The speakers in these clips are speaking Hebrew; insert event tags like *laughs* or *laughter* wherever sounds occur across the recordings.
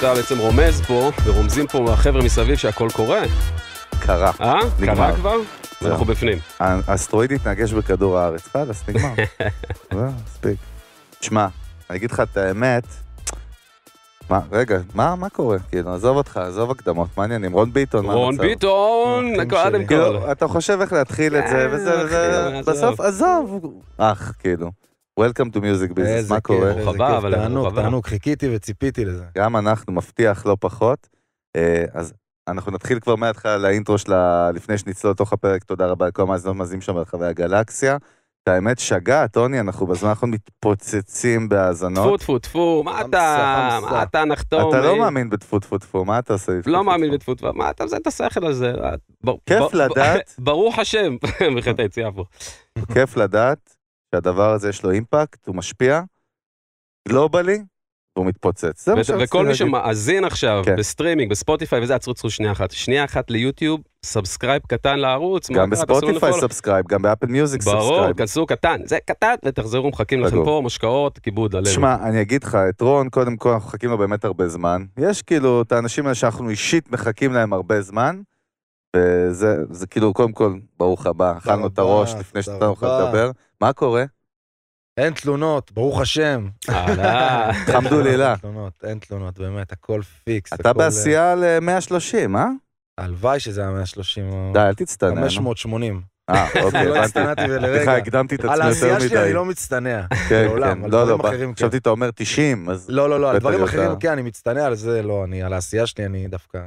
אתה בעצם רומז פה, ורומזים פה החבר'ה מסביב שהכל קורה. קרה. אה? נגמר. קרה כבר? זהו. ואנחנו בפנים. האסטרואיד התנגש בכדור הארץ, חלאס, נגמר. זהו, *laughs* מספיק. תשמע, אני אגיד לך את האמת, מה, רגע, מה, מה קורה? כאילו, עזוב אותך, עזוב הקדמות, מה העניינים? רון ביטון, מה רון המצב? ביטון, אחים קודם שלי. כל. כאילו, אתה חושב איך להתחיל את זה, וזה, עזוב. בסוף, עזוב, אח, כאילו. Welcome to music business, איזה מה כיף, קורה? ברוך איזה הבא, כיף, אבל ברוך תענוג. תענוג, חיכיתי וציפיתי לזה. גם אנחנו, מבטיח לא פחות. אה, אז אנחנו נתחיל כבר מההתחלה לאינטרו שלה, לפני שנצלול לתוך הפרק, תודה רבה לכל המאזינות ומאזינים שם ברחבי הגלקסיה. את האמת, שגע, טוני, אנחנו בזמן האחרון מתפוצצים טפו בהאזנות. טפו טפו, מה חמסה, אתה. מה אתה נחתום? אתה לא אה? מאמין בטפו טפו טפו, מה אתה עושה? לא מאמין בטפו טפו, מה אתה מזיין את השכל הזה? כיף לדעת. *laughs* ברוך השם, *laughs* בחטא היציאה פה. כיף לדעת שהדבר הזה יש לו אימפקט, הוא משפיע, גלובלי, והוא מתפוצץ. זה מה וכל מי. שמאזין עכשיו כן. בסטרימינג, בספוטיפיי וזה, עצרו עצרו שנייה אחת. שנייה אחת ליוטיוב, subscribe קטן לערוץ. גם בספוטיפיי. subscribe, גם באפל מיוזיק ברור, subscribe. כנסו קטן, זה קטן, ותחזרו, מחכים לכם. פה, משקאות, כיבוד עלינו. תשמע, אני אגיד לך, את רון, קודם כל, אנחנו מחכים לו באמת הרבה זמן. יש כאילו את האנשים האלה שאנחנו אישית מחכים להם הרבה זמן, וזה זה כאילו, קודם כל, ברוך הבא, אכלנו את הראש לפני שנתנו לך רבה. לדבר. מה קורה? אין תלונות, ברוך השם. אהלן. *laughs* אלחמדולillah. אין תלונות, אין תלונות, באמת, הכל פיקס. אתה הכל, בעשייה ל-130, אה? אה, הלוואי שזה היה 130 די, אל תצטנע. נו. 580. אה, אוקיי, לא הבנתי. הצטנעתי סליחה, לרגע. *laughs* הקדמתי את על עצמי יותר העשייה שלי מדי. אני לא מצטנע. כן, כן, על לא, לא, דברים אחרים, חשבתי כן. אתה אומר 90, אז לא, לא, לא, על דברים. אחרים כן, אני מצטנע, על זה לא, אני, על העשייה שלי אני דווקא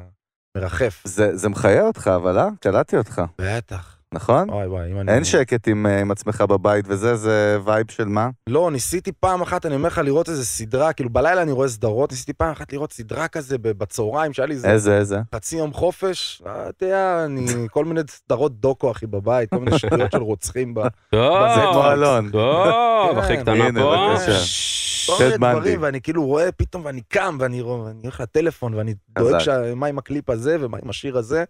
מרחף. זה זה מחיה אותך, אבל אה? קלטתי אותך, בטח. נכון? וואי וואי, אם אני... אין שקט עם אה, עם עצמך בבית וזה, זה vibe של מה? לא, ניסיתי פעם אחת, אני אומר לך, לראות איזה סדרה, כאילו בלילה אני רואה סדרות, ניסיתי פעם אחת לראות סדרה כזה ב- בצהריים, שהיה לי איזה איזה, איזה? חצי יום חופש, אה, אתה יודע, אני, *laughs* כל מיני סדרות דוקו, אחי, בבית, כל מיני שטויות של רוצחים ב... טוב, זה כמו אלון. טוב, הכי כן, קטנה פה. כל מיני. דברים, ואני כאילו רואה פתאום, ואני קם, ואני הולך לטלפון, ואני. דואג מה עם הקליפ הזה, ומה עם השיר הזה,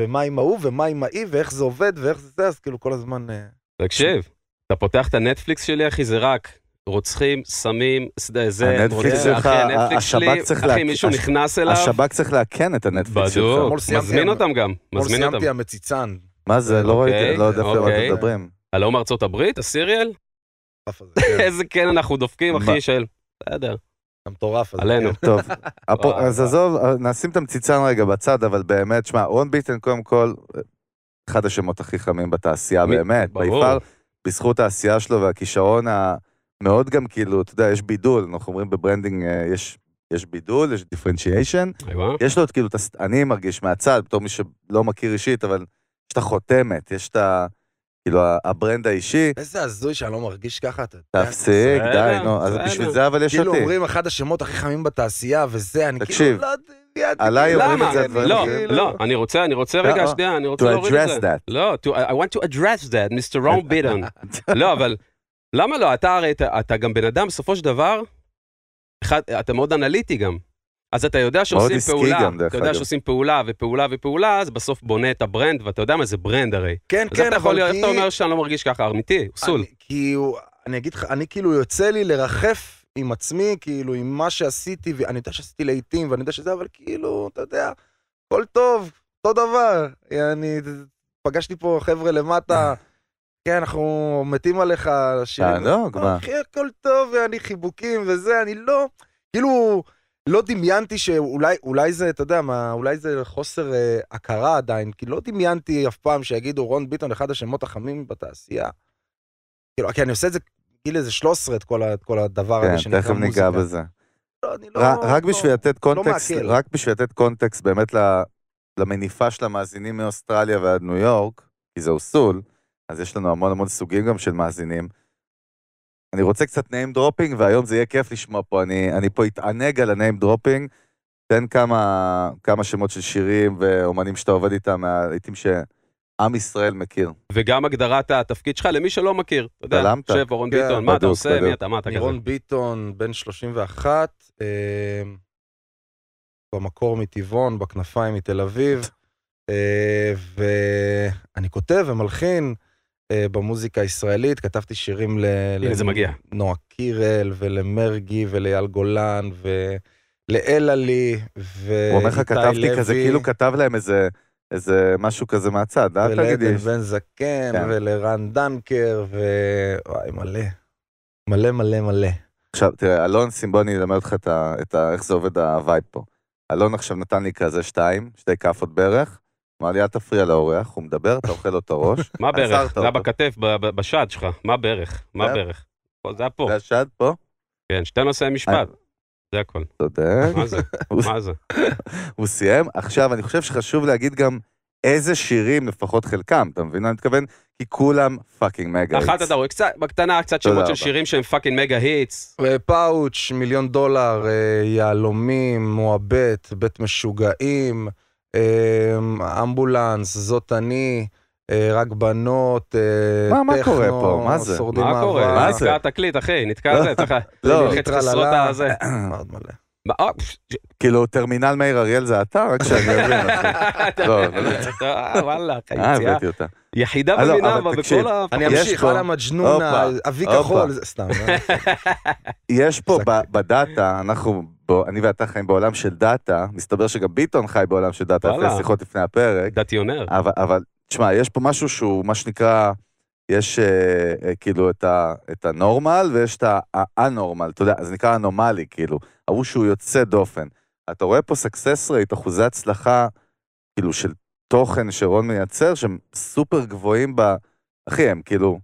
ומה עם ההוא, ומה עם ההיא, ואיך זה עובד, ואיך זה זה, אז כאילו כל הזמן... אה, תקשיב, אתה פותח את הנטפליקס שלי, אחי, זה רק רוצחים, סמים, זה, זה, הנטפליקס שלך, אחי, הנטפליקס השב"כ שלי, צריך אחי, מישהו נכנס אליו, השב"כ צריך לאכן את הנטפליקס שלך. בדיוק, מזמין אותם גם, מזמין אותם. סיימתי המציצן. מה זה? לא אוקיי, ראיתי, לא יודע על מה אוקיי. אתם מדברים. הלו מארצות הברית, ה serial? כן, *laughs* איזה כן אנחנו דופקים, מה? אחי, של... בסדר, המטורף הזה. עלינו. *laughs* טוב, *laughs* אז. עזוב, נשים את המציצן רגע בצד, אבל באמת, שמע, רון ביטן קודם כל, אחד השמות הכי חמים בתעשייה, באמת. בעיקר בזכות העשייה שלו והכישרון המאוד גם כאילו, אתה יודע, יש בידול, אנחנו אומרים ב branding, אה, יש... יש בידול, יש differentiation. יש לו את כאילו, את הס- אני מרגיש מהצד, בתור מי שלא מכיר אישית, אבל יש את החותמת, יש את ה... כאילו, ה brand האישי, איזה הזוי שאני לא מרגיש ככה, אתה יודע. תפסיק, די, נו, אז. בשביל זה אבל יש כאילו אותי. אומרים אחד השמות הכי חמים בתעשייה, וזה, אני כאילו, לא יודע, עליי כאילו, אומרים למה? את זה הדברים לא, לא, אני רוצה, אני רוצה לא, רגע. שנייה, אני רוצה להוריד את address זה. that. לא, I want to address that, Mr. רון ביטון. לא, אבל למה לא? אתה הרי, אתה- גם בן אדם, בסופו של דבר, אתה מאוד אנליטי גם. אז אתה יודע שעושים פעולה, גם, אתה יודע אגב. שעושים פעולה ופעולה ופעולה, אז בסוף בונה את ה brand, ואתה יודע מה זה brand הרי. כן, אז כן, איך אתה יכול אבל להיות, איך אתה כי... אומר שאני לא מרגיש ככה? אמיתי. אני- כי הוא, אני אגיד לך, אני כאילו יוצא לי לרחף עם עצמי, כאילו, עם מה שעשיתי, ואני יודע שעשיתי לעיתים, ואני יודע שזה, אבל כאילו, אתה יודע, הכל טוב, אותו דבר. אני פגשתי פה חבר'ה למטה, *laughs* כן, אנחנו מתים עליך, שירים. תענוג, מה? אחי, הכל טוב, ואני חיבוקים וזה, אני לא, כאילו, לא דמיינתי שאולי, אולי זה, אתה יודע מה, אולי זה חוסר אה, הכרה עדיין, כי לא דמיינתי אף פעם שיגידו רון ביטון, אחד השמות החמים בתעשייה. כאילו, כי אני עושה את זה גיל איזה 13, את כל, את כל הדבר כן, הזה שנקרא תכף מוזיקה. ניגע בזה. לא, אני לא, רק- רק לא- בשביל לתת קונטקסט. רק בשביל לתת קונטקסט באמת למניפה של המאזינים מאוסטרליה ועד ניו יורק, כי זה אוסול, אז יש לנו המון המון סוגים גם של מאזינים. אני רוצה קצת name dropping, והיום זה יהיה כיף לשמוע פה, אני, אני פה אתענג על ה-name dropping. תן כמה, כמה שמות של שירים ואומנים שאתה עובד איתם, מהלעיתים שעם ישראל מכיר. וגם הגדרת התפקיד שלך למי שלא מכיר. אתה יודע. יושב רון כן, ביטון, מה אתה עושה, בדוק. מי אתה, מה אתה כזה. רון ביטון, בן 31, אה, במקור מטבעון, בכנפיים מתל אביב, אה, ואני כותב ומלחין במוזיקה הישראלית, כתבתי שירים ל... הנה, זה מגיע. לנועה קירל ולמרגי ולאייל גולן לאלעלי ואיתי הוא אומר לך, כתבתי כזה, כאילו כתב להם איזה, איזה משהו כזה מהצד, אל תגידי. ולעדן בן זקן, כן. ולרן דנקר, ו... וואי, מלא. מלא מלא מלא. עכשיו, תראה, אלון סימבוני ילמד אותך את ה, את ה, איך זה עובד ה vibe פה. אלון עכשיו נתן לי כזה שתיים, שתי כאפות ברך, אמר לי, אל תפריע לאורח, הוא מדבר, אתה אוכל לו את הראש. *laughs* מה בערך? זה היה. בכתף, בשד שלך. מה בערך? מה בערך? זה היה פה. זה השד פה? כן, שתי נושאי משפט. זה הכל. צודק. מה זה? *laughs* מה זה? הוא סיים. עכשיו, אני חושב שחשוב להגיד גם איזה שירים, לפחות חלקם, אתה מבין מה אני מתכוון? כי כולם fucking mega. אכלת את הרואה, קצת, בקטנה, קצת שמות של. שירים שהם fucking mega hits. פאוץ', מיליון דולר, אה, יהלומים, מועבט, בית משוגעים, אמבולנס, זאת אני, אה, רק בנות, אה, מה- מה טכנו, קורה פה? מה זה? שורדים מה קורה? מה זה? נתקע התקליט, אחי, נתקע זה, צריך לא. ללחץ ליטרה חסרות. הזה. *coughs* מאוד מלא. אה, כאילו, טרמינל מאיר אריאל זה אתה? רק שאני *laughs* אבין, אחי. לא, לא. וואלה, אותה. יחידה לא, תקשיב, בכל ה... אני יש אמשיך, פה- הלאה מג'נונה, הופה, אבי. כחול, סתם. *laughs* יש פה *laughs* בדאטה, אנחנו, בו- אני ואתה חיים בעולם של דאטה, מסתבר שגם ביטון חי בעולם של דאטה. אחרי שיחות לפני הפרק, דתיונר. אבל, אבל תשמע, יש פה משהו שהוא מה שנקרא, יש אה, אה, כאילו את, ה, את הנורמל ויש את האבנורמל, אתה יודע, זה נקרא anomaly, כאילו, ההוא שהוא יוצא דופן. אתה רואה פה success rate, אחוזי הצלחה, כאילו, של תוכן שרון מייצר, שהם סופר גבוהים ב... אחי, הם כאילו,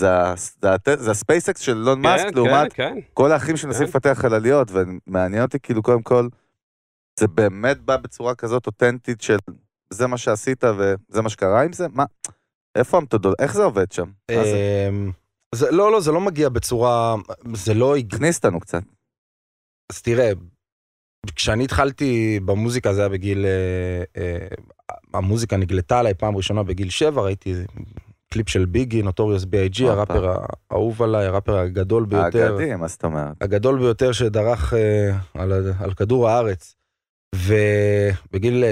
זה, הספייסקס של אילון מאסק, כן, לעומת כן, כן. כל האחים שמנסים. לפתח חלליות, ומעניין אותי כאילו קודם כל, זה באמת בא בצורה כזאת אותנטית של זה מה שעשית וזה מה שקרה עם זה? מה? איפה המתודות? איך זה עובד שם? זה? אמ, זה- לא, לא, זה לא מגיע בצורה, זה לא הגיע, תכניס אותנו קצת. אז תראה, כשאני התחלתי במוזיקה זה היה בגיל, אה, אה, המוזיקה נגלתה עליי פעם ראשונה בגיל שבע, ראיתי קליפ של ביגי, נוטוריוס הופה. הראפר האהוב עליי, הראפר הגדול ביותר. האגדי, מה זאת אומרת? הגדול ביותר שדרך אה, על, על כדור הארץ. ובגיל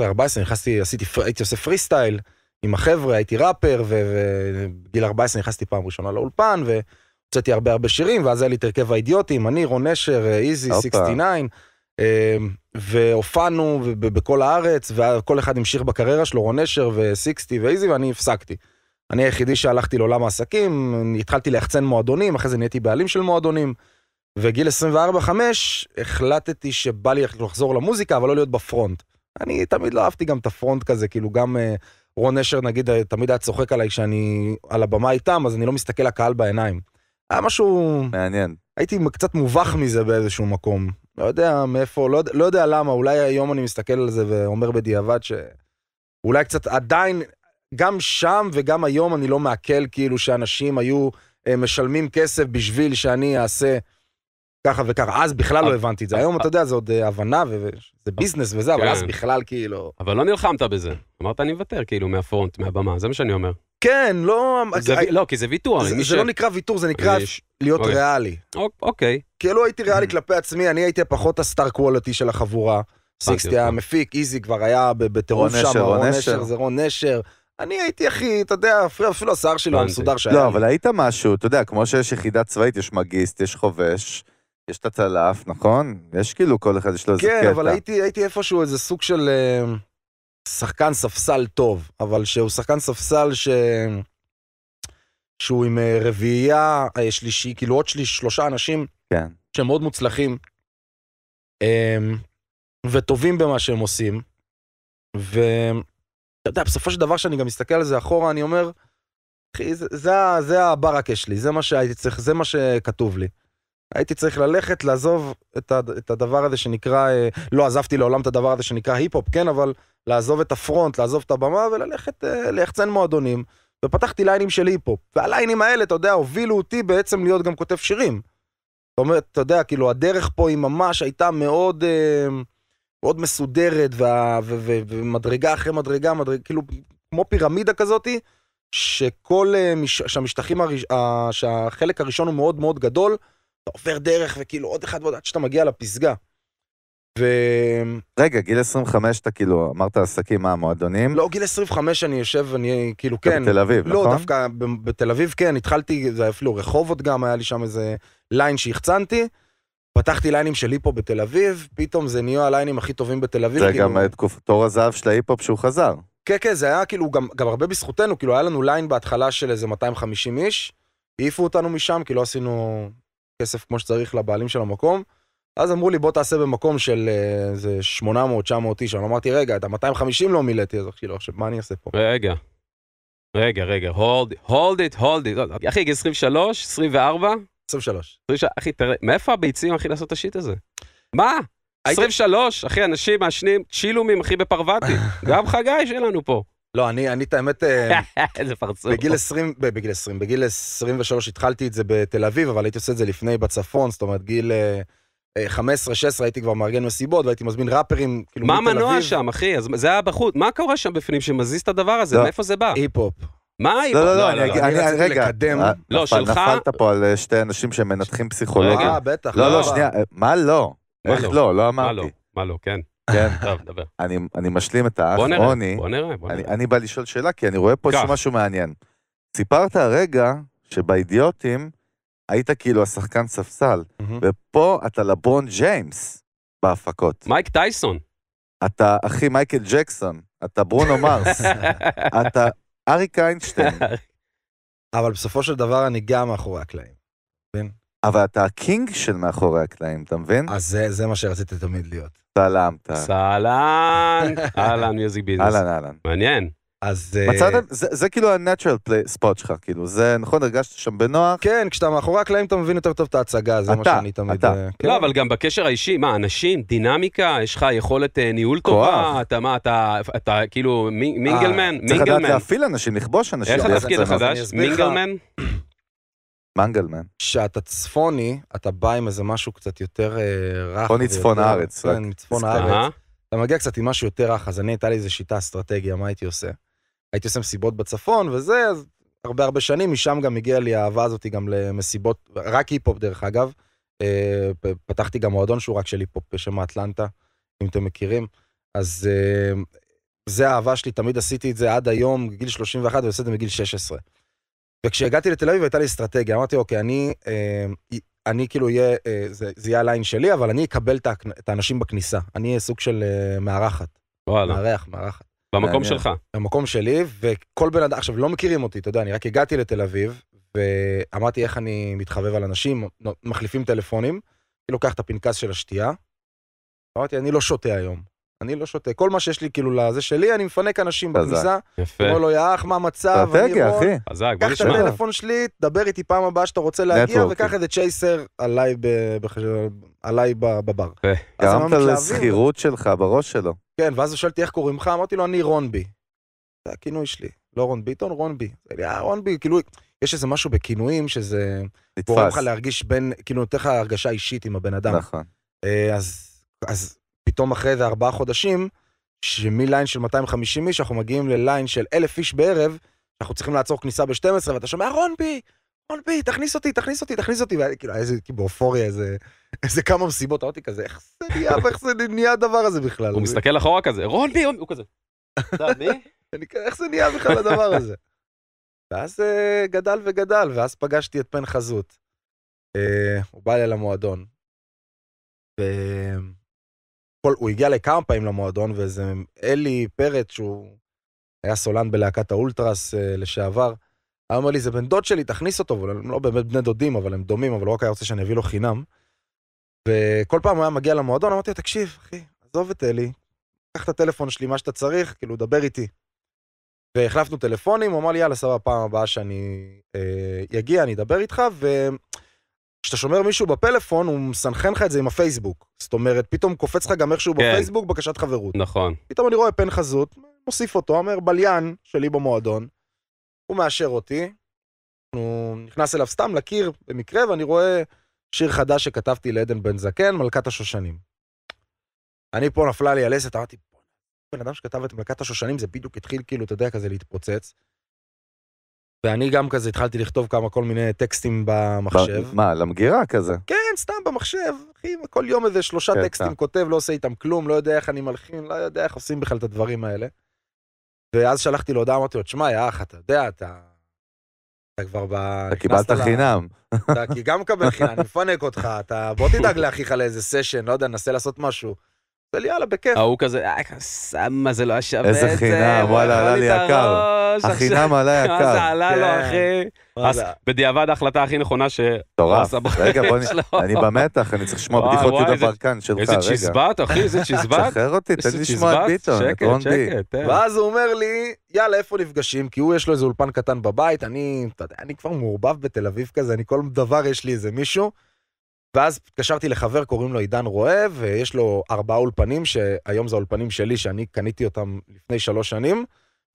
13-14 נכנסתי, עשיתי, הייתי עושה פרי סטייל עם החבר'ה, הייתי ראפר, ובגיל 14 נכנסתי פעם ראשונה לאולפן, והוצאתי הרבה הרבה שירים, ואז היה לי את הרכב האידיוטים, אני, רון נשר, אה, איזי, הופה. 69, אה, והופענו בכל הארץ, וכל אחד המשיך בקריירה שלו, רון נשר ו-60 ואיזי, ואני הפסקתי. אני היחידי שהלכתי לעולם העסקים, התחלתי ליחצן מועדונים, אחרי זה נהייתי בעלים של מועדונים. וגיל 24-5 החלטתי שבא לי לחזור למוזיקה, אבל לא להיות בפרונט. אני תמיד לא אהבתי גם את הפרונט כזה, כאילו גם אה, רון נשר נגיד אה, תמיד היה צוחק עליי כשאני על הבמה איתם, אז אני לא מסתכל לקהל בעיניים. היה משהו, מעניין. הייתי קצת מובך מזה באיזשהו מקום. לא יודע מאיפה, לא, לא יודע למה, אולי היום אני מסתכל על זה ואומר בדיעבד שאולי קצת עדיין, גם שם וגם היום אני לא מעכל כאילו שאנשים היו אה, משלמים כסף בשביל שאני אעשה ככה וככה. אז בכלל לא אבל- הבנתי את זה. היום אתה יודע, זה עוד אה, הבנה וזה ביזנס וזה, אבל כן. אז בכלל כאילו... אבל לא נלחמת בזה. אמרת, אני מוותר, כאילו, מהפרונט, מהבמה, זה מה שאני אומר. כן, לא... זה לא, כי זה ויתור. זה- מי זה ש- לא נקרא ויתור, זה נקרא יש- להיות אוקיי. ריאלי. אוק- אוקיי. כאילו הייתי ריאלי *clears throat* כלפי עצמי, אני הייתי פחות הסטאר קוולטי של החבורה. סיקסטי. היה מפיק, איזי כבר היה ב- בטירוף שם, רון. נשר, זה רון נשר. אני הייתי הכי, אתה יודע, אפילו- השיער שלו. המסודר שהיה לא, לי. אבל היית משהו, אתה יודע, כמו שיש יחידה צבאית, יש מגיסט, יש חובש, יש את הצלף, נכון? יש כאילו, כל אחד יש לו איזה קטע. כן, אבל הייתי, הייתי איפשהו איזה סוג של אה, שחקן ספסל טוב, אבל שהוא שחקן ספסל ש... שהוא עם אה, רביעייה אה, שלישי, כאילו עוד שליש, שלושה אנשים כן. שהם מאוד מוצלחים אה, וטובים במה שהם עושים. ואתה יודע, בסופו של דבר שאני גם מסתכל על זה אחורה, אני אומר, אחי, זה, זה, זה הברקה שלי, זה מה שהייתי צריך, זה מה שכתוב לי. הייתי צריך ללכת, לעזוב את, את הדבר הזה שנקרא, אה, לא עזבתי לעולם את הדבר הזה שנקרא היפ-הופ, כן, אבל לעזוב את הפרונט, לעזוב את הבמה וללכת אה, ליחצן מועדונים. ופתחתי ליינים של היפ-הופ. והליינים האלה, אתה יודע, הובילו אותי בעצם להיות גם כותב שירים. זאת אומרת, אתה יודע, כאילו, הדרך פה היא ממש הייתה מאוד, אה, מאוד מסודרת, וה, ו, ו, ומדרגה אחרי מדרגה, מדרג, כאילו, כמו פירמידה כזאתי, שכל, אה, מש, שהמשטחים, הראש, שהחלק הראשון הוא מאוד מאוד גדול, אתה עובר דרך וכאילו עוד אחד ועוד עד שאתה מגיע לפסגה. ו... רגע, גיל 25 אתה כאילו, אמרת עסקים, מה, מועדונים? לא, גיל 25 אני יושב, אני כאילו, כן. בתל אביב, לא, נכון? דווקא ב- בתל אביב כן, התחלתי, זה אפילו רחובות גם, היה לי שם איזה ליין שהקצנתי, פתחתי ליינים של היפ-הופ בתל אביב, פתאום זה נהיה הליינים הכי טובים בתל אביב. זה כאילו- גם אה, תור הזהב של ההיפ-הופ שהוא חזר. כן, כן, זה היה כאילו גם, גם הרבה בזכותנו, כאילו היה לנו ליין בהתחלה של איזה 250 איש, העיפו אותנו משם, כי לא עשינו כסף כמו שצריך לבעלים של המקום. אז אמרו לי, בוא תעשה במקום של אה, איזה 800-900 איש. אני אמרתי, רגע, את ה-250 לא מילאתי, אז כאילו, עכשיו, מה אני אעשה פה? רגע. רגע, רגע, hold it, hold it, hold it. אחי, גיל 23, 24, 23. 23, אחי, תראה, מאיפה הביצים, אחי, לעשות את השיט הזה? מה? הייתי- 23, אחי, אנשים מעשנים צ'ילומים, אחי, בפרווטי. *laughs* גם חגי שלנו פה. לא, אני, אני את האמת, אה, *laughs* איזה פרצוף. בגיל 20, ב- בגיל 20, בגיל 23 התחלתי את זה בתל אביב, אבל הייתי עושה את זה לפני בצפון, זאת אומרת, גיל אה, אה, 15-16 הייתי כבר מארגן מסיבות, והייתי מזמין ראפרים, כאילו, מה מתל המנוע אביב. שם, אחי? זה היה בחוץ. מה קורה שם בפנים שמזיז את הדבר הזה? לא. מאיפה זה בא? היפ-הופ. מה היא? לא, לא, לא, אני אגיד, אני אני, רציתי רגע, לקדם- אה, לא, שלך- נפלת פה על אה, שתי אנשים שמנתחים פסיכולוגיה. אה, בטח. לא, לא, שנייה, אה, מה לא? איך לא? לא? לא לא? אמרתי. מה לא, כן. כן, טוב, דבר. אני- אני משלים את האח רוני. בוא נראה, בוא אני, נראה. אני בא לשאול שאלה, כי אני רואה פה משהו מעניין. סיפרת הרגע שבאידיוטים היית כאילו השחקן ספסל. ופה אתה לברון ג'יימס בהפקות. מייק טייסון. אתה אחי מייקל ג'קסון, אתה ברונו מרס, *laughs* אתה אריק איינשטיין, *laughs* אבל בסופו של דבר אני גם מאחורי הקלעים. אבל אתה ה king של מאחורי הקלעים, אתה מבין? אז זה, זה מה שרציתי תמיד להיות. סלמת. *laughs* סלאן, *laughs* אהלן music business. אהלן אהלן. מעניין. אז... אה, מצאת, זה, זה כאילו ה-natural play spot שלך, כאילו, זה נכון, הרגשת שם בנוח? כן, כשאתה מאחורי הקלעים אתה מבין יותר טוב את ההצגה, זה מה אתה, שאני תמיד... אתה. אה, כן. לא, אבל גם בקשר האישי, מה, אנשים, דינמיקה, יש לך יכולת אה, ניהול טובה, אתה מה, אתה אתה כאילו מי- מינגלמן, צריך לדעת מינגלמן. להפעיל אנשים, לכבוש אנשים. איך התפקיד החדש? מינגלמן? מנגלמן. כשאתה צפוני, אתה בא עם איזה משהו קצת יותר אה, רך. צפוני צפון הארץ, כן, מצפון. הארץ. אתה מגיע קצת עם משהו יותר רך, אז אני הייתה לי איזו שיטה, אסטרטגיה, מה הייתי עושה? הייתי עושה מסיבות בצפון וזה, אז הרבה הרבה שנים, משם גם הגיעה לי האהבה הזאת גם למסיבות, רק היפ-הופ דרך אגב. אה, פתחתי גם מועדון שהוא רק של היפ-הופ בשם אטלנטה, אם אתם מכירים. אז אה, זה האהבה שלי, תמיד עשיתי את זה עד היום, גיל 31, ואני עושה את זה מגיל 16. וכשהגעתי לתל אביב הייתה לי אסטרטגיה, אמרתי, אוקיי, אני, אה, אני כאילו אהיה, אה, זה, זה יהיה הליין שלי, אבל אני אקבל את האנשים בכניסה. אני אהיה סוג של מארחת, וואלה, מארח, מארחת. במקום. שלך. במקום שלי, וכל בן אדם, עכשיו, לא מכירים אותי, אתה יודע, אני רק הגעתי לתל אביב, ואמרתי איך אני מתחבב על אנשים, מחליפים טלפונים, אני לוקח את הפנקס של השתייה, אמרתי, אני לא שותה היום. אני לא שותה. כל מה שיש לי, כאילו, לזה שלי, אני מפנק אנשים. בכניסה, יפה. אומר לו, יא אח, מה המצב? אני אסטרטגיה, אחי. חזק, בוא קח את נשמע. הטלפון שלי, דבר איתי פעם הבאה שאתה רוצה להגיע. וקח איזה צ'ייסר עליי בח- בבר. גרמת. לזכירות שלך בראש שלו. כן, ואז הוא שואל אותי איך קוראים לך, אמרתי לו, אני רונבי. זה הכינוי שלי, לא רון ביטון, רונבי. אה, רונבי, כאילו, יש איזה משהו בכינויים שזה גורם נתפס. לך להרגיש בין, כאילו, נותן לך הרגשה אישית עם הבן אדם. נכון. אה, אז, אז פתאום אחרי איזה ארבעה חודשים, שמליין של 250 איש, אנחנו מגיעים לליין של אלף איש בערב, אנחנו צריכים לעצור כניסה ב-12, ואתה שומע, רונבי, רונבי, תכניס אותי, תכניס אותי, תכניס אותי, לי כאילו, איזה, כאילו, באופוריה, איזה, איזה כמה מסיבות, אמרתי כזה, איך זה נהיה, ואיך זה נהיה הדבר הזה בכלל? הוא מסתכל אחורה כזה, רון בי, הוא כזה. אתה מי? *laughs* איך זה נהיה בכלל הדבר הזה? ואז אה, גדל וגדל, ואז פגשתי את פן חזות. אה, הוא בא אליי למועדון. וכל, הוא הגיע לכמה פעמים למועדון, ואיזה אלי פרץ, שהוא היה סולן בלהקת האולטרס אה, לשעבר, היה אומר לי, זה בן דוד שלי, תכניס אותו, והם לא באמת בני דודים, אבל הם דומים, אבל הוא רק היה רוצה שאני אביא לו חינם. וכל פעם הוא היה מגיע למועדון, אמרתי לו, תקשיב, אחי, עזוב את אלי, קח את הטלפון שלי, מה שאתה צריך, כאילו, דבר איתי. והחלפנו טלפונים, הוא אמר לי, יאללה, סבבה, פעם הבאה שאני אה, יגיע, אני אדבר איתך, וכשאתה שומר מישהו בפלאפון, הוא מסנכרן לך את זה עם הפייסבוק. זאת אומרת, פתאום קופץ לך גם איכשהו כן. בפייסבוק בקשת חברות. נכון. פתאום אני רואה פן חזות, מוסיף אותו, אומר, בליין שלי במועדון, הוא מאשר אותי, הוא נכנס אליו סתם לקיר במקרה, ואני רואה שיר חדש שכתבתי לעדן בן זקן, מלכת השושנים. אני פה נפלה לי הלסת, אמרתי, בן אדם שכתב את מלכת השושנים, זה בדיוק התחיל כאילו, אתה יודע, כזה להתפוצץ. ואני גם כזה התחלתי לכתוב כמה כל מיני טקסטים במחשב. מה, למגירה כזה? כן, סתם במחשב, אחי, כל יום איזה שלושה כן, טקסטים. כותב, לא עושה איתם כלום, לא יודע איך אני מלחין, לא יודע איך עושים בכלל את הדברים האלה. ואז שלחתי לו הודעה, אמרתי לו, תשמע, יא אח, אתה יודע, אתה... אתה כבר ב... אתה קיבלת חינם. אתה גם מקבל חינם, אני מפנק אותך, אתה בוא *laughs* תדאג לאחיך לאיזה סשן, לא יודע, נסה לעשות משהו. לי יאללה, בכיף. ההוא כזה, אה, סמה זה לא היה שווה את זה. איזה חינם, וואלה, עלה לי יקר. החינם עלה מה זה יקר. עלה לו, כן. אחי? בדיעבד ההחלטה הכי נכונה ש... מטורף. רגע, בוא. *laughs* אני במתח, אני צריך לשמוע בדיחות יהודה איזה- ברקן שלך, איזה רגע. צ'יזבט, אחי, איזה *laughs* צ'יזבט. שחרר אותי, תן איזה לי לשמוע את. ביטון, את רון. שקט, תן. ואז הוא אומר לי, יאללה, איפה נפגשים? כי הוא, יש לו איזה אולפן קטן בבית, אני, אתה יודע, אני כבר מעורבב בתל אביב כזה, אני כל דבר יש לי איזה מישהו. ואז התקשרתי לחבר, קוראים לו עידן רועה, ויש לו ארבעה אולפנים, שהיום זה האולפנים שלי, שאני קניתי אותם לפני שלוש שנים.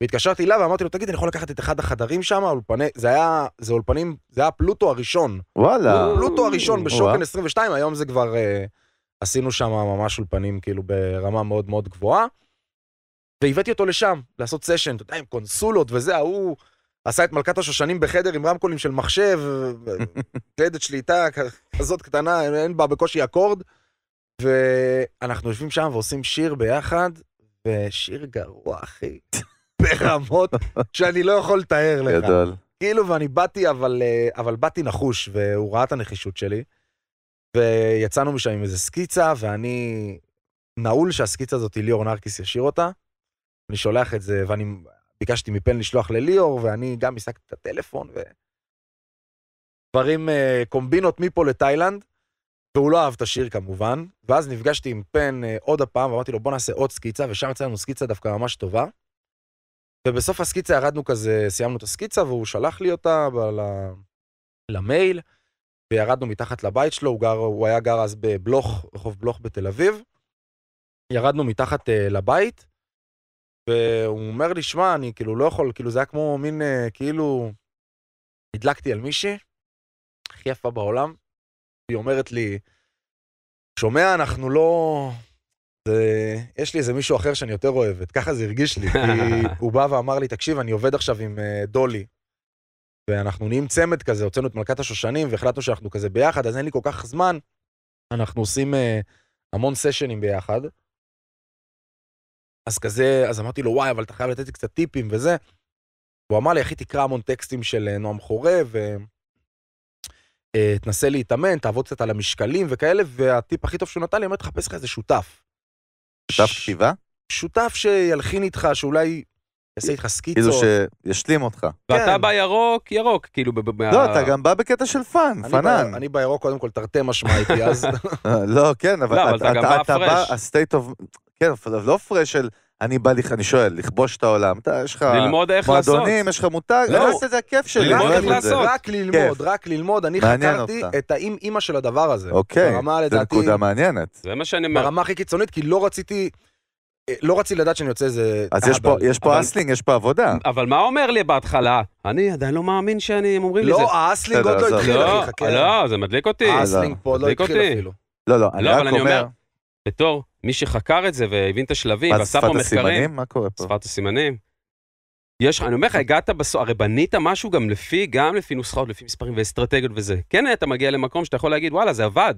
והתקשרתי אליו ואמרתי לו, תגיד, אני יכול לקחת את אחד החדרים שם? אולפני, זה היה, זה אולפנים, זה היה פלוטו הראשון. וואלה. פלוטו הראשון בשוקן וואה. 22, היום זה כבר, אה, עשינו שם ממש אולפנים כאילו ברמה מאוד מאוד גבוהה. והבאתי אותו לשם, לעשות סשן, אתה יודע, עם קונסולות וזה, ההוא עשה את מלכת השושנים בחדר עם רמקולים של מחשב, קלדת שליטה כזאת קטנה, אין בה בקושי אקורד. ואנחנו יושבים שם ועושים שיר ביחד, ושיר גרוע, אחי. *laughs* ברמות שאני לא יכול לתאר לך. גדול. כאילו, ואני באתי, אבל, אה, אבל באתי נחוש, והוא ראה את הנחישות שלי. ויצאנו משם עם איזה סקיצה, ואני נעול שהסקיצה הזאת, ליאור נרקיס ישיר אותה. אני שולח את זה, ואני ביקשתי מפן לשלוח לליאור, ואני גם השגתי את הטלפון, ו... דברים, אה, קומבינות מפה לתאילנד, והוא לא אהב את השיר כמובן. ואז נפגשתי עם פן אה, עוד הפעם, ואמרתי לו, בוא נעשה עוד סקיצה, ושם יצא לנו סקיצה דווקא ממש טובה. ובסוף הסקיצה ירדנו כזה, סיימנו את הסקיצה, והוא שלח לי אותה ל- למייל, וירדנו מתחת לבית שלו, הוא, גר, הוא היה גר אז בבלוך, רחוב בלוך בתל אביב. ירדנו מתחת uh, לבית, והוא אומר לי, שמע, אני כאילו לא יכול, כאילו זה היה כמו מין, uh, כאילו, הדלקתי על מישהי, הכי יפה בעולם, היא אומרת לי, שומע, אנחנו לא... זה... יש לי איזה מישהו אחר שאני יותר אוהבת, ככה זה הרגיש לי, כי *laughs* הוא בא ואמר לי, תקשיב, אני עובד עכשיו עם uh, דולי, ואנחנו נהיים צמד כזה, הוצאנו את מלכת השושנים, והחלטנו שאנחנו כזה ביחד, אז אין לי כל כך זמן, אנחנו עושים uh, המון סשנים ביחד. אז כזה, אז אמרתי לו, וואי, אבל אתה חייב לתת לי קצת טיפים וזה. הוא אמר לי, אחי, תקרא המון טקסטים של אה, נועם חורב, ותנסה להתאמן, תעבוד קצת על המשקלים וכאלה, והטיפ הכי טוב שהוא נתן לי, אמר, תחפש לך איזה שותף. שותף כתיבה? שותף שילחין איתך, שאולי יעשה איתך כאילו סקיצות. שישלים אותך. ואתה כן. בירוק, ירוק, כאילו... ב- ב- לא, אתה גם בא בקטע של פאן, אני. ב- אני בירוק, קודם כל, תרתי משמע איתי, אז... *laughs* לא, כן, אבל לא, אבל אתה גם בא. ה-state of... כן, אבל לא פרש של... אני בא, לכ- אני שואל, לכבוש את העולם. אתה, יש לך ללמוד איך לעשות. מועדונים, יש לך מותג, לא. עושה את זה הכיף שלי. ללמוד אני איך. לעשות. רק ללמוד, כיף. רק ללמוד. אני חקרתי. את האם אימא של הדבר הזה. אוקיי, זו נקודה מעניינת. זה מה שאני אומר. ברמה הכי קיצונית, כי לא רציתי... אה, לא רציתי לדעת שאני יוצא איזה... אז יש פה-. יש פה אבל- אסלינג, יש פה עבודה. אבל מה אומר לי בהתחלה? אני עדיין לא מאמין שאני, הם אומרים לי זה. לא, האסלינג עוד לא. התחיל, לא, אחי, חכה. לא, זה מדליק אותי. האסלינג פה עוד לא התחיל. אפילו. לא, לא, אני לא, אבל רק אומר... בתור מי שחקר את זה והבין את השלבים, מה זה ועשה שפת פה מחקרים, הסימנים? מה קורה פה? שפת הסימנים. יש, אני אומר לך, הגעת בסוף, הרי בנית משהו גם לפי, גם לפי נוסחאות, לפי מספרים ואסטרטגיות וזה. כן, אתה מגיע למקום שאתה יכול להגיד, וואלה, זה עבד.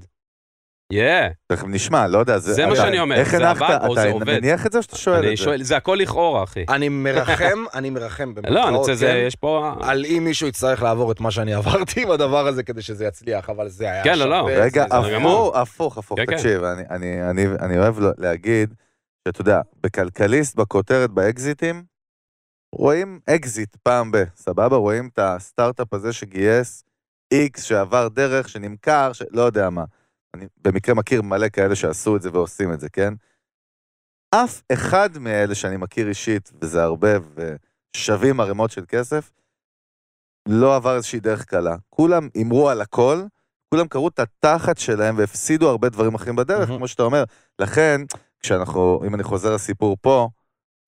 יא, תכף נשמע, לא יודע. זה מה אתה- שאני אומר, איך זה הנחת? עבד או זה אתה? מניח את זה או שאתה שואל את זה? שואל, זה הכל לכאורה, אחי. אני מרחם, *laughs* אני מרחם לא, אני רוצה, זה, כן? יש פה... על אם מישהו יצטרך לעבור את מה שאני עברתי עם הדבר הזה כדי שזה יצליח, אבל זה היה כן, לא, לא. שווה, רגע, זה- זה-. הפוך, הפוך, הפוך, כן, כן. תקשיב, אני- אני- אני אני אוהב לו- להגיד, שאתה יודע, בכלכליסט, בכותרת, באקזיטים, רואים אקזיט פעם ב, סבבה? רואים את הסטארט-אפ הזה שגייס איקס, שעבר דרך, שנמכר, שלא יודע מה. אני במקרה מכיר מלא כאלה שעשו את זה ועושים את זה, כן? אף אחד מאלה שאני מכיר אישית, וזה הרבה, ושווים ערימות של כסף, לא עבר איזושהי דרך קלה. כולם הימרו על הכל, כולם קראו את התחת שלהם והפסידו הרבה דברים אחרים בדרך, מהמם. כמו שאתה אומר. לכן, כשאנחנו, אם אני חוזר לסיפור פה,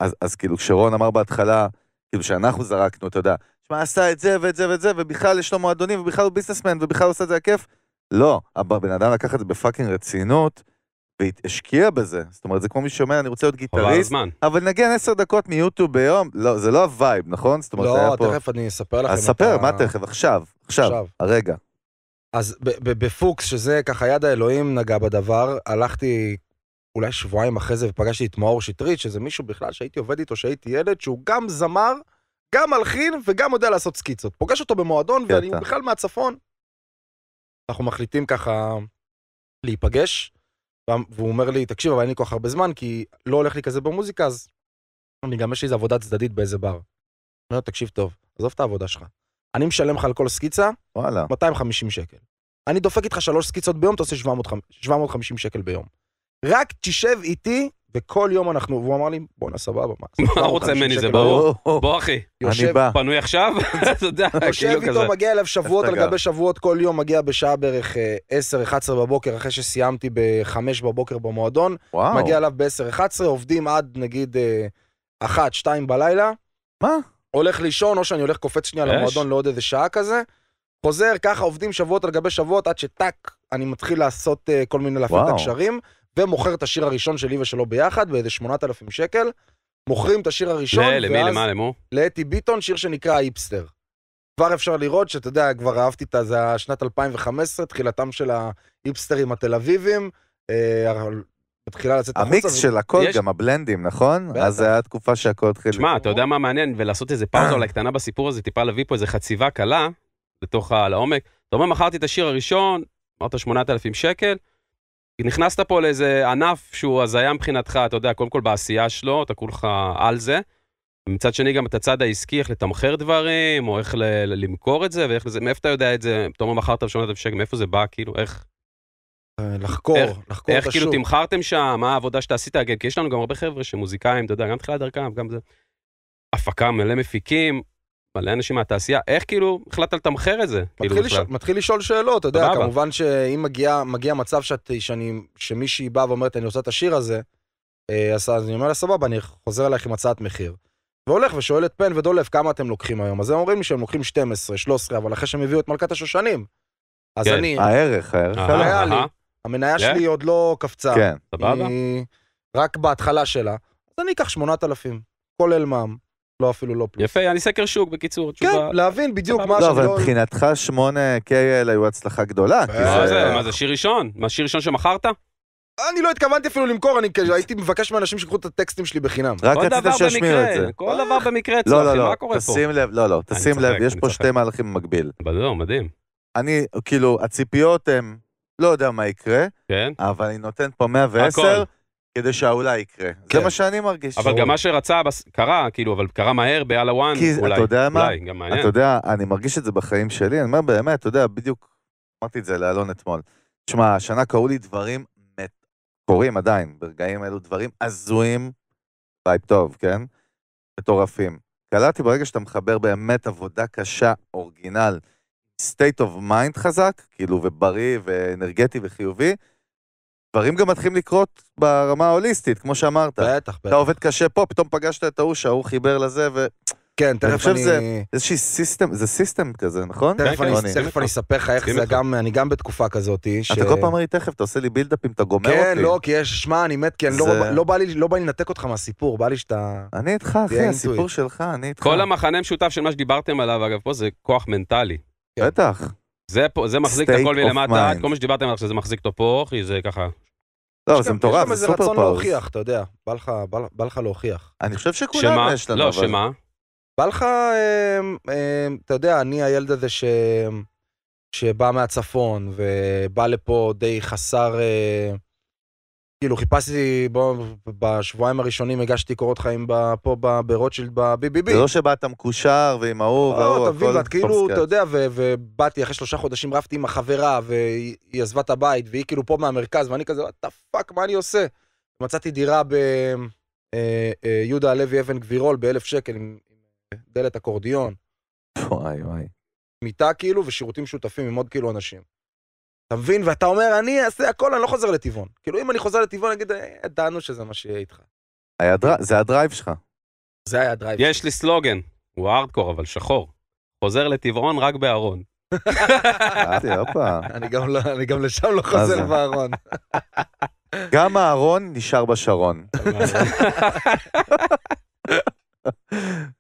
אז, אז כאילו כשרון אמר בהתחלה, כאילו שאנחנו זרקנו, אתה יודע, שמע, עשה את זה ואת זה ואת זה, ובכלל יש לו מועדונים, ובכלל הוא businessman, ובכלל הוא עושה את זה הכיף. לא, הבן אדם לקח את זה ב fucking רצינות, והשקיע בזה. זאת אומרת, זה כמו מי שאומר, אני רוצה להיות גיטריסט. אבל נגן עשר דקות מיוטיוב ביום, לא, זה לא ה vibe, נכון? זאת אומרת, היה לא, פה... תכף אני אספר לכם. אז את ספר, מה תכף? עכשיו, עכשיו, עכשיו. הרגע. אז בפוקס, שזה ככה יד האלוהים נגע בדבר, הלכתי אולי שבועיים אחרי זה ופגשתי את מאור שטרית, שזה מישהו בכלל שהייתי עובד איתו, שהייתי ילד, שהוא גם זמר, גם מלחין וגם יודע לעשות סקיצות. פוגש אותו במועדון, קטע. ואני בכלל מהצפון. אנחנו מחליטים ככה להיפגש, וה- והוא אומר לי, תקשיב, אבל אין לי כל כך הרבה זמן, כי לא הולך לי כזה במוזיקה, אז אני גם יש לי איזה עבודה צדדית באיזה בר. אני אומר תקשיב טוב, עזוב את העבודה שלך. אני משלם לך על כל סקיצה וואלה. 250 שקל. אני דופק איתך שלוש סקיצות ביום, אתה עושה 750 750 שקל ביום. רק תשב איתי, וכל יום אנחנו, והוא אמר לי, בואנה סבבה, מה? מה רוצה 750 ממני, זה ברור. ביום." בוא אחי, אני יושב- בא. פנוי עכשיו? *laughs* אתה יודע, יושב כאילו כזה. איתו, מגיע אליו שבועות על גבי שבועות, כל יום מגיע בשעה בערך 10-11 בבוקר, אחרי שסיימתי ב-5 בבוקר במועדון, וואו. מגיע אליו ב-10-11, עובדים עד נגיד 1-2 בלילה, מה? הולך לישון, או שאני הולך קופץ שנייה. למועדון לעוד איזה שעה כזה, חוזר, ככה עובדים שבועות על גבי שבועות, עד שטאק, אני מתחיל לעשות uh, כל מיני, להפעיל את וואו. הקשרים, ומוכר את השיר הראשון שלי ושלו ביחד, באיזה 8,000 שקל. מוכרים את השיר הראשון, ל- למי, ואז למה, למו? לאתי ביטון, שיר שנקרא האיפסטר. כבר אפשר לראות שאתה יודע, כבר אהבתי את זה, שנת 2015, תחילתם של האיפסטרים התל אביבים, אה, מתחילה לצאת החוצה. המיקס של הכל, יש- גם הבלנדים, נכון? בטח. אז זה היה התקופה שהכל התחיל. שמע, אתה יודע מה מעניין? ולעשות איזה פאוזה *clears throat* אולי קטנה בסיפור הזה, טיפה להביא פה איזה חציבה קלה, לתוך ה... לעומק. אתה אומר, מכרתי את השיר הראשון, אמרת 8,000 שקל, נכנסת פה לאיזה ענף שהוא הזיה מבחינתך, אתה יודע, קודם כל בעשייה שלו, אתה כולך על זה. מצד שני, גם את הצד העסקי, איך לתמחר דברים, או איך ל- ל- למכור את זה, ואיך לזה, מאיפה אתה יודע את זה? אתה אומר, מכרת ב-8,000 שקל, מאיפה זה בא, כאילו, איך, אה, לחקור, איך- לחקור איך את כאילו השוק. תמחרתם שם, מה העבודה שאתה עשית, כן, כי יש לנו גם הרבה חבר'ה שמוזיקאים, אתה יודע, גם תחילת דרכם, גם זה, הפקה, מלא מפיקים, מלא אנשים מהתעשייה, איך כאילו החלטת לתמחר את זה? כאילו, מתחיל, בכלל? לשאול, מתחיל לשאול שאלות, אתה יודע. כמובן שאם מגיע, מגיע מצב שאת, שאני, שמישהי באה ואומרת, אני עושה את השיר הזה, אה, אז אני אומר לה, סבבה, אני חוזר אלייך עם הצעת מחיר. והולך ושואל את פן ודולף, כמה אתם לוקחים היום? אז הם אומרים לי שהם לוקחים 12, 13, אבל אחרי שהם הביאו את מלכת השושנים. אז כן. אני, הערך, הערך עלה. היה לי. המניה כן? שלי עוד לא קפצה. כן. סבבה? היא רק בהתחלה שלה. אז אני אקח 8,000, כולל מע"מ. לא אפילו לא פלוס. יפה, אני סקר שוק, בקיצור, כן, תשובה. להבין בדיוק. מה לא, שאני אבל לא... מבחינתך 8K האלה היו הצלחה גדולה. אה, מה זה- מה זה, שיר ראשון? מה, שיר ראשון שמכרת? אני לא התכוונתי אפילו למכור, אני הייתי מבקש מאנשים שיקחו את הטקסטים שלי בחינם. רק רצית שישמיעו את זה. במקרה, כל דבר במקרה לא, לא, לא, מה קורה פה? תשים לב, לא, לא, תשים לב, יש פה. שתי מהלכים במקביל. בדיוק, מדהים. אני, כאילו, הציפיות הן, לא יודע מה יקרה, כן? אבל אני נותן פה 110 הכל. כדי שהאולי יקרה. כן. זה מה שאני מרגיש. אבל גם מה שרצה בס- קרה, כאילו, אבל קרה מהר ביאללה one, כי אולי. אתה יודע מה? אולי, גם מעניין. אתה יודע, אני מרגיש את זה בחיים שלי, אני אומר באמת, אתה יודע, בדיוק אמרתי את זה לאלון אתמול. תשמע, השנה קרו לי דברים, מט- קורים עדיין, ברגעים אלו דברים הזויים, vibe טוב, כן? מטורפים. קלטתי ברגע שאתה מחבר באמת עבודה קשה, original, state of mind חזק, כאילו, ובריא, ואנרגטי וחיובי, דברים גם מתחילים לקרות ברמה ההוליסטית, כמו שאמרת. בטח, אתה בטח. עובד קשה פה, פתאום פגשת את ההוא שההוא חיבר לזה, ו... כן, תכף חושב אני... שזה- איזושהי system, זה system כזה, נכון? תכף כן, אני-? תכף אני אספר לך איך זה. גם, אני גם בתקופה כזאת. ש- אתה כל פעם אומר לי, תכף, אתה עושה לי build-up ים, אתה גומר אותי. כן, לא, כי יש, שמע, אני מת, כי אני לא- לא בא לי לא בא לי לנתק אותך מהסיפור, בא לי שאתה... אני איתך, אחי, הסיפור. שלך, אני איתך. כל המכנה משותף של מה שדיברתם עליו, אגב, פה זה כוח מנטלי. בטח. זה פה- זה מחזיק את הכל מלמטה, mind. כל מה שדיברתם עליו שזה מחזיק אותו פה, אחי, זה ככה. לא, יש זה גם- מטורף, יש גם זה איזה סופר רצון powers. להוכיח, אתה יודע, בא לך- בא- בא לך להוכיח. אני חושב שכולם שמה? יש לנו, לא, אבל... שמה? בא לך, אמ, אמ, אתה יודע, אני הילד הזה ש... שבא מהצפון ובא לפה די חסר, אה, כאילו חיפשתי, בוא, בשבועיים הראשונים הגשתי קורות חיים ב- פה ב- ברוטשילד ב-BBB. זה לא שבאת מקושר ועם ההוא וההוא, לא, תבין, הכל ואת כאילו. אתה יודע, ובאתי אחרי שלושה חודשים, רבתי עם החברה, והיא היא עזבה את הבית, והיא כאילו פה מהמרכז, ואני כזה, what the fuck, מה אני עושה? מצאתי דירה ביהודה הלוי אבן גבירול באלף שקל עם דלת אקורדיון, וואי וואי. מיטה כאילו, ושירותים משותפים עם עוד כאילו אנשים. אתה מבין? ואתה אומר, אני אעשה הכל, אני לא חוזר לטבעון. כאילו, אם אני חוזר לטבעון, אני אגיד, "אה, ידענו שזה מה שיהיה איתך. היה דר- זה ה drive שלך. זה היה ה drive. יש לי סלוגן, הוא הארדקור, אבל שחור. חוזר לטבעון רק בארון. *laughs* אני גם לא- אני גם לשם לא? חוזר בארון. *laughs* גם אהרון נשאר בשרון. *laughs*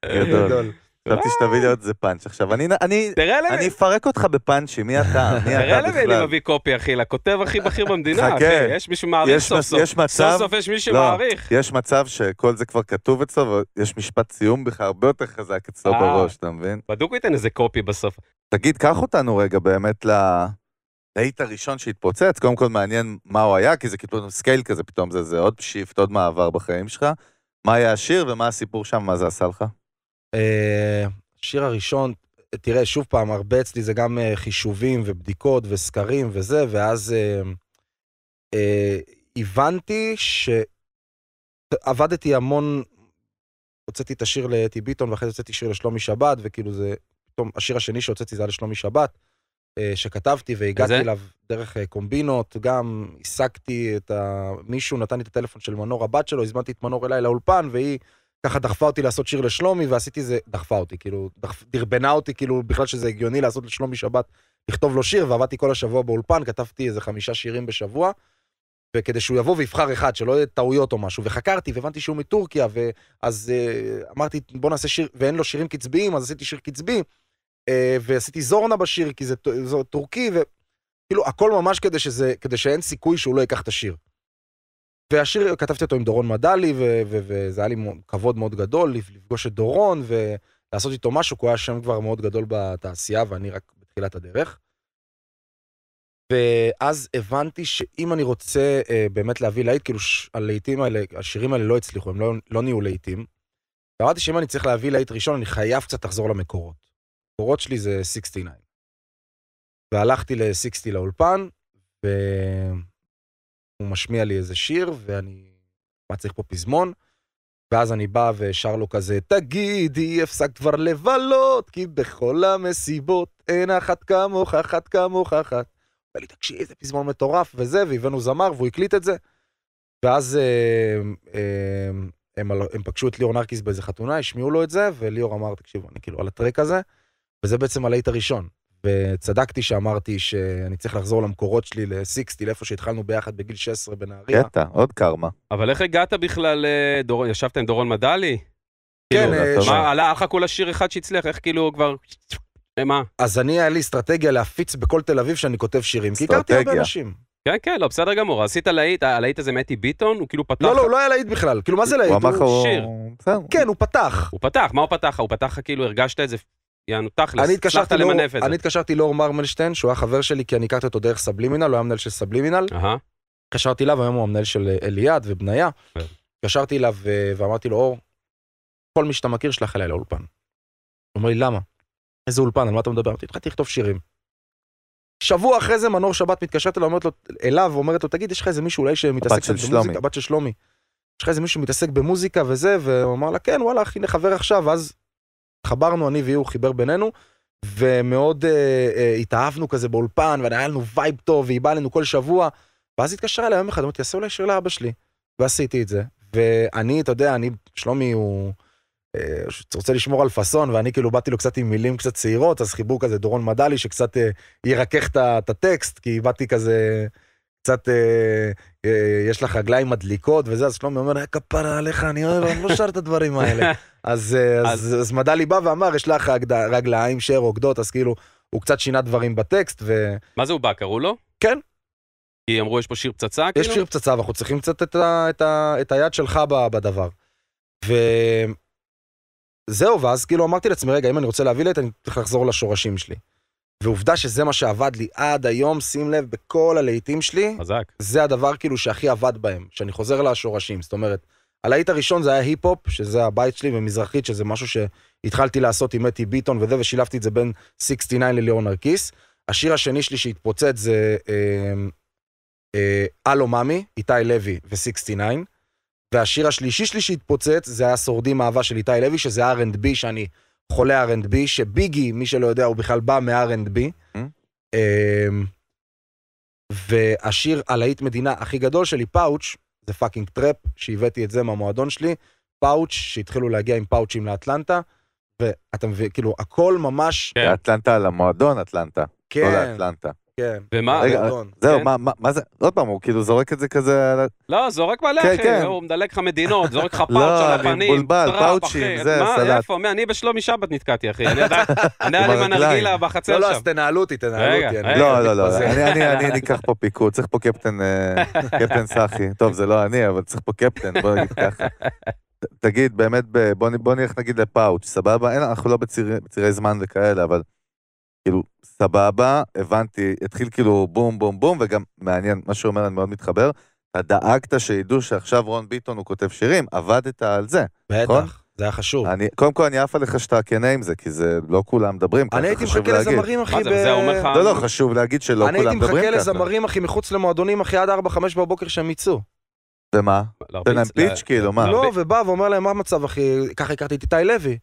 גדול. חשבתי שתביא לי עוד איזה פאנץ'. עכשיו, אני- אני תראה למי, אני אפרק אותך בפאנצ'ים, מי אתה? מי תראה אתה למי אני בכלל? מביא copy, אחי, לכותב הכי בכיר במדינה, חכה. אחי. יש מישהו מעריך יש סוף מס- סוף. יש מצב- סוף סוף יש מישהו לא. מעריך. יש מצב שכל זה כבר כתוב אצלו, ויש משפט סיום בכלל הרבה יותר חזק אצלו אה. בראש, אתה מבין? בדוק הוא ייתן איזה copy בסוף. תגיד, קח אותנו רגע באמת ל... להיט הראשון שהתפוצץ, קודם כל מעניין מה הוא היה, כי זה כאילו scale כזה, פתאום זה, זה עוד shift, עוד מעבר בחיים שלך. מה היה השיר ומה הסיפור שם, מה זה עשה לך? אה, השיר הראשון, תראה, שוב פעם, הרבה אצלי זה גם אה, חישובים ובדיקות וסקרים וזה, ואז אה, אה, הבנתי שעבדתי המון, הוצאתי את השיר לאתי ביטון, ואחרי זה הוצאתי שיר לשלומי שבת, וכאילו זה, פתאום השיר השני שהוצאתי זה היה לשלומי שבת, אה, שכתבתי והגעתי? אליו דרך אה, קומבינות, גם השגתי את ה... מישהו נתן לי את הטלפון של מנור הבת שלו, הזמנתי את מנור אליי לאולפן, והיא ככה דחפה אותי לעשות שיר לשלומי, ועשיתי זה, דחפה אותי, כאילו, דחפ, דרבנה אותי, כאילו, בכלל שזה הגיוני לעשות לשלומי שבת, לכתוב לו שיר, ועבדתי כל השבוע באולפן, כתבתי איזה חמישה שירים בשבוע, וכדי שהוא יבוא ויבחר אחד, שלא יהיה טעויות או משהו, וחקרתי, והבנתי שהוא מטורקיה, ואז אה, אמרתי, בוא נעשה שיר, ואין לו שירים קצביים, אז עשיתי שיר קצבי, אה, ועשיתי זורנה בשיר, כי זה, זה טורקי, וכאילו, הכל ממש כדי שזה, כדי שאין סיכוי שהוא לא ייקח את השיר. והשיר, כתבתי אותו עם דורון מדלי, ו- ו- וזה היה לי כבוד מאוד גדול לפ- לפגוש את דורון ולעשות איתו משהו, כי הוא היה שם כבר מאוד גדול בתעשייה, ואני רק בתחילת הדרך. ואז הבנתי שאם אני רוצה אה, באמת להביא להיט, כאילו הלהיטים האלה, השירים האלה לא הצליחו, הם לא, לא נהיו להיטים. ואמרתי שאם אני צריך להביא להיט ראשון, אני חייב קצת לחזור למקורות. המקורות שלי זה 69. והלכתי ל-60 לאולפן, והוא משמיע לי איזה שיר, ואני... מה צריך פה פזמון? ואז אני בא ושר לו כזה, תגידי, הפסקת כבר לבלות, כי בכל המסיבות אין אחת כמוך, אחת כמוך, אחת. לי, תקשיב, איזה פזמון מטורף וזה, והבאנו זמר והוא הקליט את זה. ואז אה, אה, הם, על- הם פגשו את ליאור נרקיס באיזה חתונה, השמיעו לו את זה, וליאור אמר, תקשיבו, אני כאילו על הטרק הזה, וזה בעצם הלהיט הראשון. וצדקתי שאמרתי שאני צריך לחזור למקורות שלי, ל-60, לאיפה שהתחלנו ביחד בגיל 16 בנהריה. קטע, עוד קרמה. אבל איך הגעת בכלל, אה, דורון, ישבת עם דורון מדלי? כן, כאילו, אה. ש- מה, עלה לך כולה שיר אחד שהצליח, איך כאילו כבר... אה, מה? אז אני, היה לי אסטרטגיה להפיץ בכל תל אביב שאני כותב שירים, כי הכרתי הרבה. אנשים. כן, כן, לא, בסדר גמור. עשית להיט, הלהיט הזה מאתי ביטון, הוא כאילו פתח... לא, לא, הוא לא היה להיט בכלל. כאילו, מה זה להיט? הוא אמר לך, הוא- שיר. כן, הוא פתח. הוא פתח, מה הוא פתח? הוא פתח לך כאילו, הרגשת את זה, יענו תכלס, אני הצלחת למנף את זה. אני התקשרתי לאור מרמלשטיין, שהוא היה חבר שלי, כי אני הכרתי אותו דרך סבלימינל, הוא היה מנהל של סבלימינל. התקשרתי אליו, היום הוא המנהל של אה, אליעד ובניה. כן. התקשרתי אליו ו- ואמרתי לו, אור, כל מי שאתה מכיר, שלח אליי לאולפן. הוא אומר לי, למה? איזה אולפן, על מה אתה מדבר? אמרתי, התחלתי לכתוב שירים. שבוע אחרי זה מנור שבת מתקשרת אליו, אומרת לו, אליו, ואומרת לו, תגיד, יש לך איזה מישהו אולי שמתעסק. במוזיקה, הבת של שלומי. יש לך איזה מישהו שמתעסק במוזיקה וזה, והוא אמר לה, כן, וואלה, אחי, נחבר עכשיו, ואז התחברנו, אני והיא, הוא חיבר בינינו, ומאוד אה, אה, התאהבנו כזה באולפן, והיה לנו vibe טוב, והיא באה אלינו כל שבוע, ואז התקשרה אליי יום אחד, אמרתי, תעשה אולי שיר לאבא שלי. ועשיתי את זה. ואני, אתה יודע, אני, שלומי הוא אה, רוצה לשמור על פאסון, ואני כאילו באתי לו קצת עם מילים קצת צעירות, אז חיבור כזה דורון מדלי, שקצת אה, ירכך את הטקסט, כי באתי כזה, קצת, אה, אה, יש לך רגליים מדליקות וזה, אז שלומי אומר, "אה, כפרה עליך, אני אוהב, אני לא שר את הדברים האלה. *laughs* אז, אה, אז, אז מדלי בא ואמר, יש לך רגליים שרוקדות, אז כאילו, הוא קצת שינה דברים בטקסט, ו... מה זה הוא בא, קראו לו? כן. כי אמרו, יש פה שיר פצצה, יש כאילו? שיר פצצה ואנחנו צריכים קצת את, ה, את, ה, את היד שלך ב- בדבר. וזהו, ואז כאילו אמרתי לעצמי, רגע, אם אני רוצה להביא לית, אני צריך לחזור לשורשים שלי. ועובדה שזה מה שעבד לי עד היום, שים לב, בכל הלהיטים שלי, חזק. זה הדבר כאילו שהכי עבד בהם, שאני חוזר לשורשים. זאת אומרת, הלהיט הראשון זה היה היפ-הופ, שזה הבית שלי, ומזרחית, שזה משהו שהתחלתי לעשות עם אתי ביטון וזה, ושילבתי את זה בין 69 לליאור נרקיס. השיר השני שלי שהתפוצץ זה אה, אה, הלו מאמי, איתי לוי ו-69. והשיר השלישי שלי שהתפוצץ זה היה שורדים אהבה של איתי לוי, שזה R&B, שאני חולה R&B, שביגי, מי שלא יודע, הוא בכלל בא מ-R&B. Mm. אמ, והשיר הלהיט מדינה הכי גדול שלי, פאוץ', זה fucking trap, שהבאתי את זה מהמועדון שלי, פאוץ', שהתחילו להגיע עם פאוצ'ים לאטלנטה, ואתה מבין, כאילו, הכל ממש, כן. אטלנטה על המועדון אטלנטה, לא כן, לאטלנטה. כן. ומה? רגע. זהו, כן. מה- מה מה זה? עוד פעם, הוא כאילו זורק את זה כזה... על ה- לא, זורק מלא, כן, אחי, כן. הוא מדלג לך מדינות, זורק לך פאוץ' *laughs* לא, על אני הפנים. מבולבל, טראפ, פאוצ'ים, אחי. זה, מה, סלט. איפה? מי, אני בשלומי שבת נתקעתי, אחי. אני *laughs* אני לי עם הרגליים. בחצר לא, לא, שם. אז תנהלו אותי, תנהלו אותי. אני-. לא, לא, לא, מתפזר. אני, אני, אני, אני אקח פה פיקוד, צריך פה קפטן, אה, *laughs* קפטן סאחי. טוב, זה לא אני, אבל צריך פה קפטן, בוא נגיד ככה. תגיד, באמת, בוא נלך נגיד לפאוץ', סבבה? אנחנו לא בצירי זמן וכאלה, אבל כאילו, סבבה, הבנתי, התחיל כאילו בום, בום, בום, וגם מעניין, מה שהוא אומר, אני מאוד מתחבר. אתה דאגת שידעו שעכשיו רון ביטון הוא כותב שירים, עבדת על זה. נכון? בטח, זה היה חשוב. אני, קודם כל, אני עף עליך שאתה כנה עם זה, כי זה לא כולם מדברים ככה, אני הייתי חשוב מחכה להגיד. לזמרים, אחי, מה זה, אומר לך- לא, לא, חשוב להגיד שלא אני הייתי כולם מדברים מחכה ככה. לזמרים, אחי, מחוץ למועדונים, אחי, עד 4-5 בבוקר שהם יצאו. ומה? תן להם לה- פיץ', כאילו, מה? לא, ובא ואומר להם, מה המצב, אחי? ככה הכרתי את איתי לוי.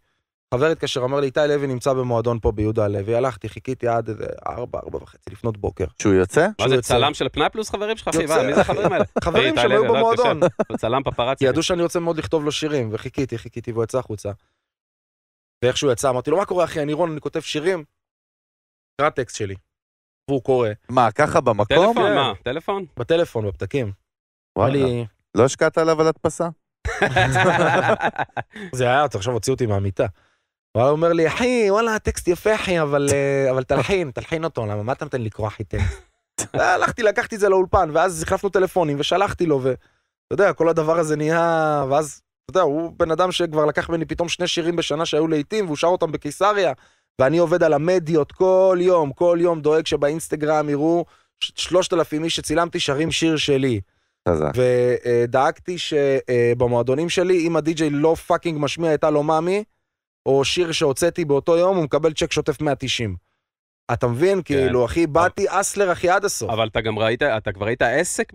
חבר התקשר, אמר לי, איתי לוי נמצא במועדון פה ביהודה הלוי. הלכתי, חיכיתי עד איזה 4, 4 וחצי לפנות בוקר. שהוא יוצא? מה זה, יוצא. צלם של פנאי פלוס חברים שלך, מי זה החברים האלה? *laughs* חברים איתי שהם לוי, היו לא, במועדון. צלם פפרצי. ידעו שאני רוצה מאוד לכתוב לו שירים, וחיכיתי, חיכיתי, והוא יצא החוצה. ואיך שהוא יצא, אמרתי לו, מה קורה, אחי? אני רון, אני כותב שירים. קרא טקסט שלי. והוא קורא, מה, ככה במקום? טלפון, כן. מה? טלפון? בטלפון, בפתקים. וואלה. לא השקעת עליו על הדפסה? *laughs* זה היה, אתה עכשיו הוציא אותי מהמיטה. הוא אומר לי, אחי, וואלה, הטקסט יפה, אחי, אבל, אה, אבל תלחין, תלחין אותו, למה, מה אתה נותן לי לקרוא, אחי, טקסט? *laughs* הלכתי, לקחתי את זה לאולפן, ואז החלפנו טלפונים, ושלחתי לו, ואתה יודע, כל הדבר הזה נהיה, ואז, אתה יודע, הוא בן אדם שכבר לקח ממני פתאום שני שירים בשנה שהיו לעיתים, והוא שר אותם בקיסריה, ואני עובד על המדיות כל יום, כל יום, דואג שבאינסטגרם יראו ש- שלושת אלפים איש שצילמתי שרים שיר שלי. ודאגתי שבמועדונים שלי, אם הדי-ג'יי לא fucking משמיע את הלו מאמי, או שיר שהוצאתי באותו יום, הוא מקבל צ'ק שוטף 190. אתה מבין? כאילו, אחי, באתי hustler, אחי, עד הסוף. אבל אתה גם ראית, אתה כבר היית עסק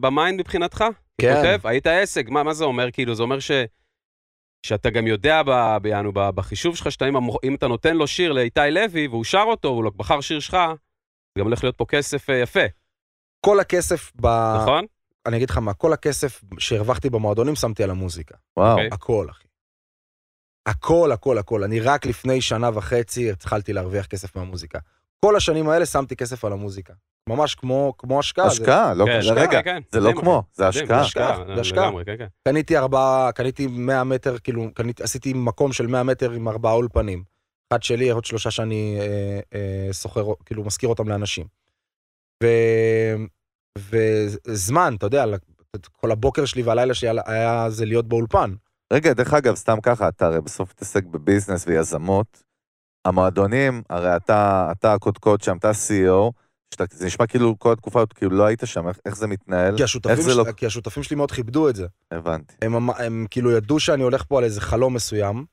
ב mind מבחינתך? כן. כותב? היית עסק, מה, מה זה אומר? כאילו, זה אומר ש... שאתה גם יודע ב, ביענו, ב, בחישוב שלך, שאתה, אם, אם אתה נותן לו שיר לאיתי לוי, והוא שר אותו, הוא בחר שיר שלך, זה גם הולך להיות פה כסף אה, יפה, כל הכסף ב... נכון? אני אגיד לך מה, כל הכסף שהרווחתי במועדונים שמתי על המוזיקה. וואו. אוקיי. הכל, אחי. הכל, הכל, הכל. אני רק לפני שנה וחצי התחלתי להרוויח כסף מהמוזיקה. כל השנים האלה שמתי כסף על המוזיקה. ממש כמו, כמו השקעה. זה- השקעה, לא, כן, זה- רגע, כן, זה לא כמו, זה השקעה. השקעה, זה זה השקעה. כן, כן. קניתי ארבעה, קניתי 100 מטר, כאילו, קניתי, עשיתי מקום של 100 מטר עם ארבעה אולפנים. אחד שלי, עוד שלושה שאני אה, אה, סוחר, כאילו, משכיר אותם לאנשים. ו... וזמן, אתה יודע, כל הבוקר שלי והלילה שלי היה זה להיות באולפן. רגע, דרך אגב, סתם ככה, אתה הרי בסוף מתעסק בביזנס ויזמות. המועדונים, הרי אתה, אתה הקודקוד שם, אתה CEO, שאתה, זה נשמע כאילו כל התקופה הזאת, כאילו לא היית שם, איך, איך זה מתנהל? כי השותפים, זה של... לא... כי השותפים שלי מאוד כיבדו את זה. הבנתי. הם, הם, הם כאילו ידעו שאני הולך פה על איזה חלום מסוים.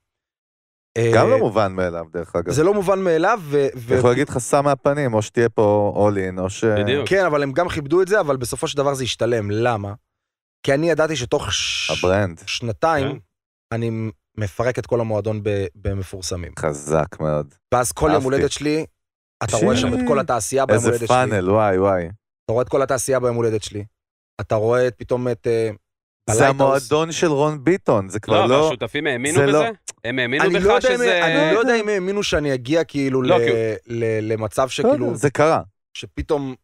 גם אה, לא מובן מאליו, דרך אגב. זה לא מובן מאליו, ו... ו... יכול להגיד לך סע מהפנים, או שתהיה פה all in, או ש... בדיוק. כן, אבל הם גם כיבדו את זה, אבל בסופו של דבר זה ישתלם. למה? כי אני ידעתי שתוך ש... ה brand, שנתיים כן. אני מפרק את כל המועדון ב... במפורסמים. חזק מאוד. ואז כל יום. הולדת שלי, אתה שי. רואה שם את כל התעשייה ביום איזה הולדת שלי. פאנל, וואי וואי. אתה רואה את כל התעשייה ביום הולדת שלי. אתה רואה את- פתאום את... אה, זה. המועדון של רון ביטון, זה כבר לא, לא... והשותפים האמינו זה לא- בזה? הם האמינו אני בך לא שזה... אני לא יודע אם הם האמינו שאני אגיע כאילו לא, ל- כי- ל- למצב שכאילו, זה קרה. שפתאום,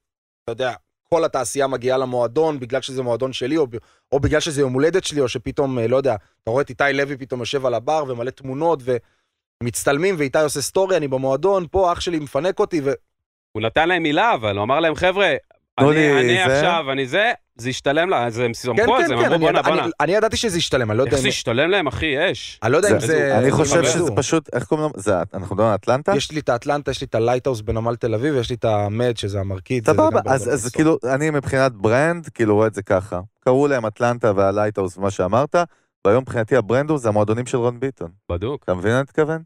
אתה יודע, כל התעשייה מגיעה למועדון בגלל שזה מועדון שלי, או, או בגלל שזה יום הולדת שלי, או שפתאום, אה, לא יודע, אתה רואה את איתי לוי פתאום יושב על הבר ומלא תמונות ומצטלמים, ואיתי עושה סטורי, אני במועדון, פה אח שלי מפנק אותי, ו... הוא נתן להם מילה, אבל הוא אמר להם, חבר'ה, אני, אני זה." עכשיו, אני זה, זה ישתלם לה, אז הם סמכו כן, על כן, זה, הם כן, אמרו, אני, בואנה, בואנה. אני ידעתי שזה ישתלם, אני לא יודע איך. זה ישתלם להם, אחי, אש. אני לא יודע אם זה- זה... אני חושב. שזה פשוט, איך קוראים לו? זה, אנחנו מדברים על אטלנטה? יש לי את האטלנטה, יש לי את ה Lighthouse בנמל תל אביב, ויש לי את המד, שזה המרקיד. זה סבבה, אז. כאילו, אני מבחינת brand, כאילו רואה את זה ככה. קראו להם אטלנטה וה Lighthouse ומה שאמרת, והיום מבחינתי ה brand הוא זה המועדונים של רון ביטון. בדוק. אתה מבין מה אני מתכוון?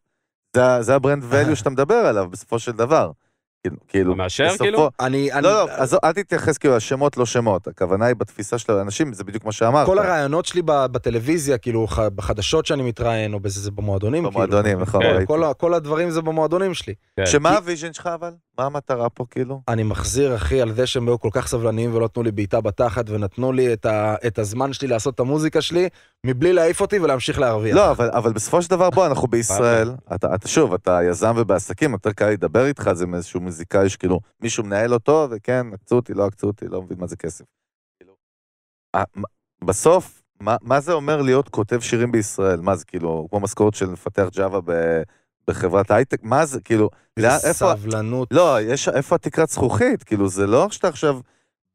זה- זה ה brand value שאתה מדבר עליו בסופו של דבר. כאילו- כאילו, מאשר, בסופו- כאילו? אני... אני- לא, לא, עזוב, אל תתייחס כאילו לשמות לא שמות, הכוונה היא בתפיסה של האנשים, זה בדיוק מה שאמרת. כל הרעיונות שלי ב- בטלוויזיה, כאילו, בחדשות שאני מתראיין, או בזה, זה במועדונים. במועדונים, כאילו. נכון, כן, ראיתי. כל כל הדברים זה במועדונים שלי. כן. שמה ה vision שלך אבל? מה המטרה פה כאילו? אני מחזיר, אחי, על זה שהם היו כל כך סבלניים ולא נתנו לי בעיטה בתחת, ונתנו לי את, ה, את הזמן שלי לעשות את המוזיקה שלי, מבלי להעיף אותי ולהמשיך להרוויח. לא, אבל, אבל בסופו של דבר, בוא, אנחנו *laughs* בישראל, אתה, אתה שוב, אתה יזם ובעסקים, יותר קל לדבר איתך, זה מאיזשהו מוזיקאי שכאילו, מישהו מנהל אותו, וכן, עקצו אותי, לא עקצו אותי, לא מבין מה זה כסף. כאילו, בסוף, מה, מה זה אומר להיות כותב שירים בישראל? מה זה, כאילו, כמו משכורת של מפתח Java ב- בחברת הייטק? מה זה, כאילו, לאן- איפה... סבלנות. לא, יש, איפה התקרת זכוכית? כאילו, זה לא שאתה עכשיו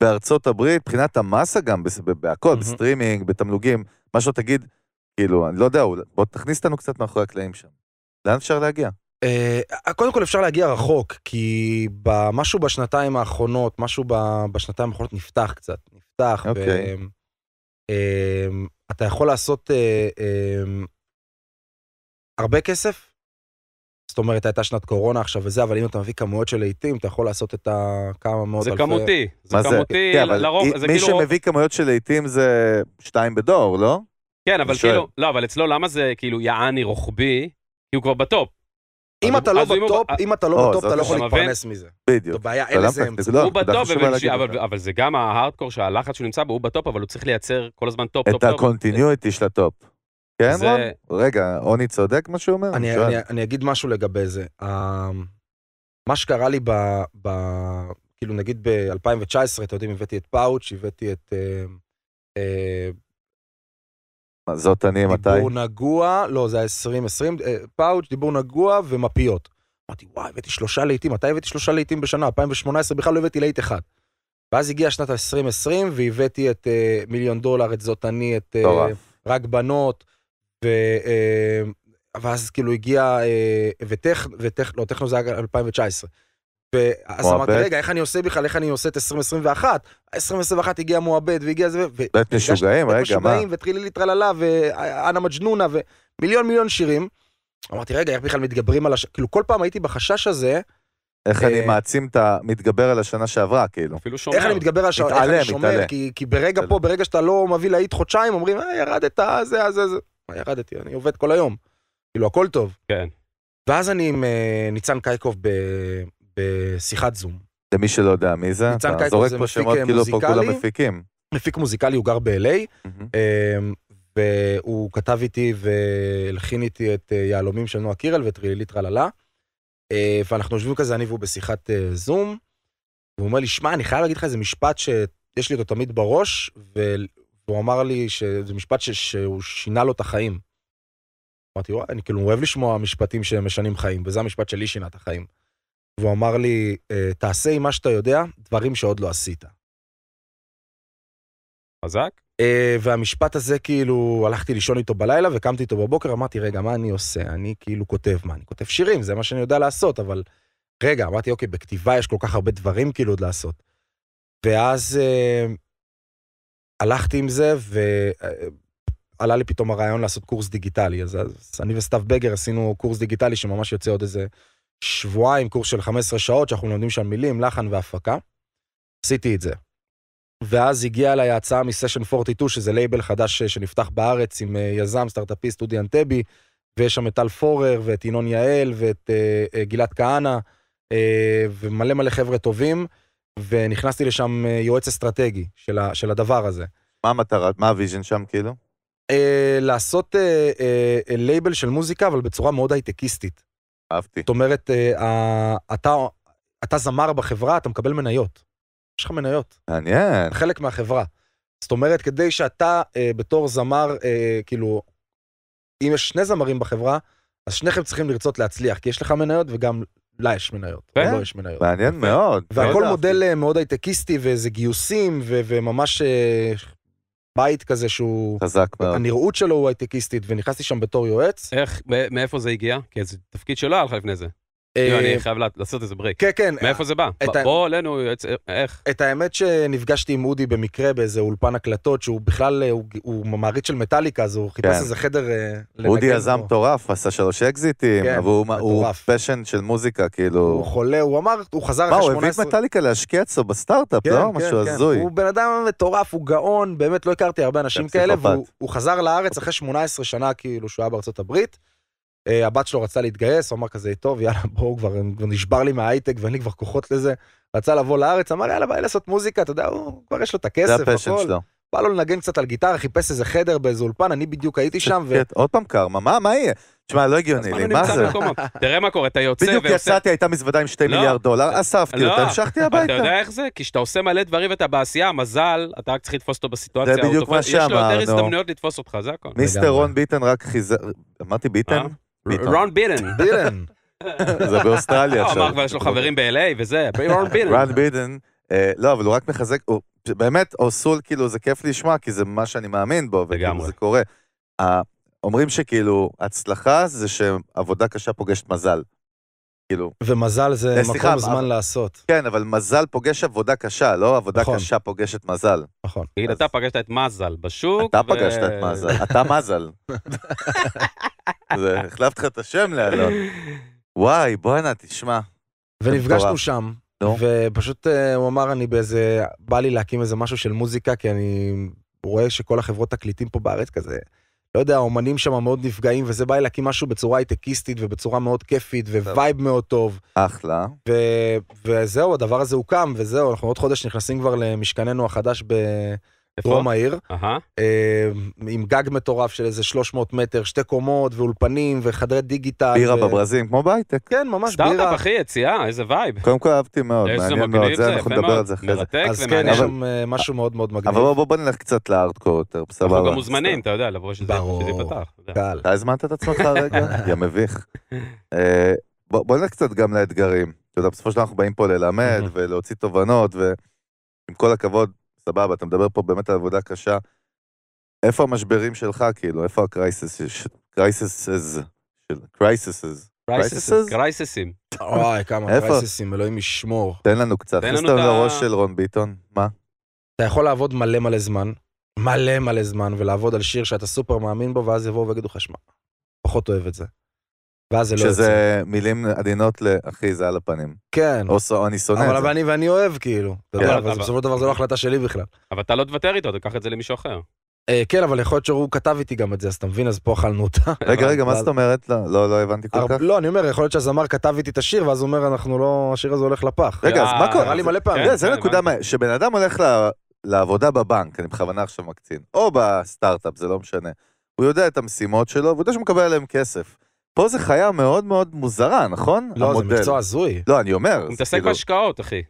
בארצות הברית, מבחינת המסה גם, בהכל, מהמם. בסטרימינג, בתמלוגים, מה שלא תגיד, כאילו, אני לא יודע, בוא תכניס אותנו קצת מאחורי הקלעים שם. לאן אפשר להגיע? אה, קודם כל אפשר להגיע רחוק, כי משהו בשנתיים האחרונות, משהו בשנתיים האחרונות נפתח קצת, נפתח. ו- אוקיי. אה, אתה יכול לעשות אה, אה, הרבה כסף. זאת אומרת, הייתה שנת קורונה עכשיו וזה, אבל אם אתה מביא כמויות של להיטים, אתה יכול לעשות את הכמה מאות זה אלפי... כמותי, זה מה זה? כמותי, כן, אבל לרוב, מי- זה מי כאילו... שמביא כמויות של לעיתים זה שתיים בדור, לא? כן, אבל. כאילו, לא, אבל אצלו למה זה כאילו יעני רוחבי? כי הוא כבר ב top. אם אתה לא ב top, אם אתה לא ב top, זאת אתה לא יכול אתה מבין? להתפרנס מזה. בדיוק. זו בעיה, אין לא לזה אמצע. לא, הוא ב top, אבל- זה גם ההארדקור שהלחץ שהוא נמצא בו, הוא ב top, אבל הוא צריך לייצר כל הזמן top, top, את top. ה continuity של ה top. כן, זה- רון? רגע, אני צודק מה שהוא אומר? אני. אני, אני אגיד משהו לגבי זה. Uh, מה שקרה לי ב... ב כאילו נגיד ב-2019, אתה יודעים, הבאתי את פאוץ', הבאתי את uh, uh, זאת אני, מתי? דיבור נגוע, לא, זה היה 2020, uh, פאוץ', דיבור נגוע ומפיות. אמרתי, וואי, הבאתי שלושה להיטים, מתי הבאתי שלושה להיטים בשנה? 2018 בכלל לא הבאתי להיט אחד. ואז הגיעה שנת 2020 והבאתי את uh, מיליון דולר, את זאת אני, את. רק בנות, ו... אה, ואז כאילו הגיע, אה, וטכ... וטכ... לא, טכנו זה היה 2019. ואז. אמרתי, רגע, איך אני עושה בכלל, איך אני עושה את 2021? 2021 הגיע מועבד, והגיע זה, ו... בית משוגעים, בית רגע, מה? משוגעים, וטרילילי טרללה, ואנה מג'נונה, ומיליון מיליון שירים. אמרתי, רגע, איך בכלל מתגברים על הש... כאילו, כל פעם הייתי בחשש הזה, איך אני אה, מעצים את ה... מתגבר על השנה שעברה, כאילו. אפילו שומר. איך אני מתגבר על השעון, איך אני שומר. כי, כי ברגע. פה, ברגע שאתה לא מביא להיט חודשיים, אומרים, אה, ירדת, זה, זה, זה. מה ירדתי? אני עובד כל היום. כאילו, הכל טוב. כן. ואז אני עם אה, ניצן קייקוב ב- בשיחת זום. למי שלא יודע מי זה, ניצן אתה זורק זה פה מפיק, שמות אה, כאילו פה מוזיקלי. כולם מפיקים. מפיק מוזיקלי, הוא גר ב-LA, מהמם. אה, והוא כתב איתי והלחין איתי את אה, יהלומים של נועה קירל ואת רילילית טרללה. אה, ואנחנו יושבים כזה, אני והוא בשיחת זום, והוא אומר לי, שמע, אני חייב להגיד לך איזה משפט שיש לי אותו תמיד בראש, והוא אמר לי שזה משפט ש- שהוא שינה לו את החיים. אמרתי, וואי, אני כאילו אוהב לשמוע משפטים שמשנים חיים, וזה המשפט שלי שינה את החיים. והוא אמר לי, "אה, תעשה עם מה שאתה יודע, דברים שעוד לא עשית. חזק? אה, והמשפט הזה כאילו הלכתי לישון איתו בלילה וקמתי איתו בבוקר אמרתי רגע מה אני עושה אני כאילו כותב מה אני כותב שירים זה מה שאני יודע לעשות אבל רגע אמרתי אוקיי בכתיבה יש כל כך הרבה דברים כאילו עוד לעשות. ואז אה, הלכתי עם זה ועלה לי פתאום הרעיון לעשות קורס דיגיטלי אז, אז אני וסתיו בגר עשינו קורס דיגיטלי שממש יוצא עוד איזה שבועיים קורס של 15 שעות שאנחנו לומדים שם מילים לחן והפקה. עשיתי את זה. ואז הגיעה אליי ההצעה מ Session 42, שזה לייבל חדש ש- שנפתח בארץ עם אה, יזם, סטארט-אפיסט, אודי אנטבי, ויש שם את טל פורר, ואת ינון יעל, ואת אה, אה, גלעד כהנא, אה, ומלא מלא חבר'ה טובים, ונכנסתי לשם אה, יועץ אסטרטגי של, ה, של הדבר הזה. מה המטרה, מה ה vision שם כאילו? אה, לעשות אה, אה, לייבל של מוזיקה, אבל בצורה מאוד הייטקיסטית. אהבתי. זאת אומרת, אה, אתה, אתה זמר בחברה, אתה מקבל מניות. יש לך מניות. מעניין. חלק מהחברה. זאת אומרת, כדי שאתה אה, בתור זמר, אה, כאילו, אם יש שני זמרים בחברה, אז שניכם צריכים לרצות להצליח, כי יש לך מניות וגם לה יש מניות, כן. לא יש מניות. מעניין מאוד. והכל מאוד מודל אה, מאוד הייטקיסטי, וזה גיוסים, ו- וממש אה, בית כזה שהוא. חזק מאוד. הנראות שלו הוא הייטקיסטית, ונכנסתי שם בתור יועץ. איך, מאיפה זה הגיע? כי זה תפקיד שלא היה לך לפני זה. אה, כאילו, אני חייב לעשות איזה ברייק. כן, כן. מאיפה זה בא? בוא אלינו, יועץ- איך? את האמת שנפגשתי עם אודי במקרה באיזה אולפן הקלטות, שהוא בכלל, אה, הוא, הוא מעריץ של מטאליקה, אז הוא חיפש כן. איזה חדר אה, אודי יזם. מטורף, עשה שלוש אקזיטים, כן, אבל הוא- הוא מטורף. passion של מוזיקה, כאילו... הוא חולה, הוא אמר, הוא חזר מה, אחרי הוא הביא 18... את מטאליקה להשקיע אצלו בסטארט-אפ, כן, לא? משהו. הזוי. הוא בן אדם מטורף, הוא גאון, באמת לא הכרתי הרבה אנשים כאלה. והוא הוא חזר לארץ אחרי 18 שנה כאילו שהוא היה בארצות הברית. אה, הבת שלו רצה להתגייס, הוא אמר כזה, טוב, יאללה, בואו כבר, כבר נשבר לי מההייטק ואין לי כבר כוחות לזה. רצה לבוא לארץ, אמר, יאללה, בא לי לעשות מוזיקה, אתה יודע, הוא כבר יש לו את זה הכסף, ה passion הכל. שלו. בא לו לנגן קצת על גיטרה, חיפש איזה חדר באיזה אולפן, אני בדיוק הייתי שם, ו... עוד פעם קרמה, מה מה יהיה? תשמע, לא הגיוני לי, מה זה? תראה מה קורה, אתה יוצא בדיוק. יצאתי, הייתה מזוודה עם שתי לא. מיליארד דולר, אספתי לא, אותה, המשכתי אתה הביתה. יודע איך זה? כי כשאתה עושה מלא דברים ואתה בעשייה, מזל, אתה רק צריך לתפוס אותו בסיטואציה. זה בדיוק מה יש לו יותר שאמרנו. הזדמנויות לתפוס אותך, זה הכל. מיסטר. רון ביטן רק חיזר... אמרתי ביטן? אה? ביטון. רון ביטן. בילן. *laughs* זה באוסטרליה הוא עכשיו. אמר כבר יש לו חברים ב-LA וזה, רון ביטן. רון ביטן, אה, לא, אבל הוא רק מחזק, הוא- באמת, אוסול, כאילו, זה כיף לשמוע, כי זה מה שאני מאמין בו, וכאילו. זה קורה. אומרים שכאילו, הצלחה זה שעבודה קשה פוגשת מזל. כאילו, ומזל זה אה, סליחה, מקום זמן אבל- לעשות. כן, אבל מזל פוגש עבודה קשה, לא עבודה נכון. קשה פוגשת מזל. נכון. תגיד, אז- אתה פגשת את מזל בשוק. אתה ו- פגשת את מזל, אתה מזל. *laughs* זה, החלפת לך את השם לאלון. וואי, בואנה, תשמע. ונפגשנו. שם, נו. ופשוט אה, הוא אמר, אני באיזה, בא לי להקים איזה משהו של מוזיקה, כי אני רואה שכל החברות תקליטים פה בארץ כזה, לא יודע, האומנים שם מאוד נפגעים, וזה בא לי להקים משהו בצורה הייטקיסטית ובצורה מאוד כיפית, ו vibe מאוד טוב, אחלה. ו... וזהו, הדבר הזה הוקם, וזהו, אנחנו עוד חודש נכנסים כבר למשכננו החדש בדרום העיר. אה, עם גג מטורף של איזה 300 מטר, שתי קומות, ואולפנים, וחדרי דיגיטל. בירה. בברזים, כמו בהייטק. כן, ממש סטארט-אפ, בירה. אחי, יציאה, איזה vibe. קודם כל אהבתי מאוד, מעניין מאוד, זה, אנחנו נדבר. על זה אחרי זה. אז כן. יש שם אה, משהו מאוד מאוד מגניב. אבל בוא- נלך קצת לארדקור יותר, סבבה. אנחנו גם מוזמנים, אתה יודע, לבוא שזה ברור. ייפתח. קל. אתה הזמנת את עצמך רגע? *laughs* יא מביך. אה, בוא נלך קצת גם לאתגרים. אתה יודע, בסופו של דבר אנחנו באים פה ללמד. ולהוציא תובנות, ועם כל הכבוד, סבבה, אתה מדבר פה באמת על עבודה קשה. איפה המשברים שלך, כאילו? איפה ה crisis? crisis של crisis. קרייססים. *laughs* וואי, כמה? קרייססים, אלוהים ישמור. תן לנו קצת, תן לנו את ה- לראש של רון ביטון. מה? אתה יכול לעבוד מלא מלא זמן, מלא מלא זמן, ולעבוד על שיר שאתה סופר מאמין בו, ואז יבואו ויגידו לך, שמע, פחות אוהב את זה. ואז זה לא יוצא. שזה מילים עדינות ל... אחי, זה על הפנים. כן, או אני שונא אבל את זה. אני ואני אוהב, כאילו. אתה כן, יודע, אבל- אבל בסופו של דבר זו לא החלטה שלי בכלל. אבל אתה לא תוותר איתו, תיקח את זה למישהו אחר. אה, כן, אבל יכול להיות שהוא כתב איתי גם את זה, אז אתה מבין, אז פה אכלנו אותה. *laughs* רגע, רגע, מה אבל- זאת אומרת? לא, לא, לא הבנתי כל הר- כך. לא, אני אומר, יכול להיות שהזמר כתב איתי את השיר, ואז הוא אומר, אנחנו לא, השיר הזה הולך לפח. רגע, אז מה אה, קורה? קרה לי מלא פעמים. זה- זה כן, נקודה, שבן אדם הולך ל- לעבודה בבנק, אני בכוונה עכשיו מקצין, או בסטארט-אפ, זה לא משנה. הוא יודע את המשימות שלו, והוא יודע שהוא מקבל עליהם כסף. פה זה חיה מאוד מאוד מוזרה, נכון? לא, זה המודל. מקצוע הזוי. לא, אני אומר. הוא מתעסק כאילו- בהשקעות, אחי.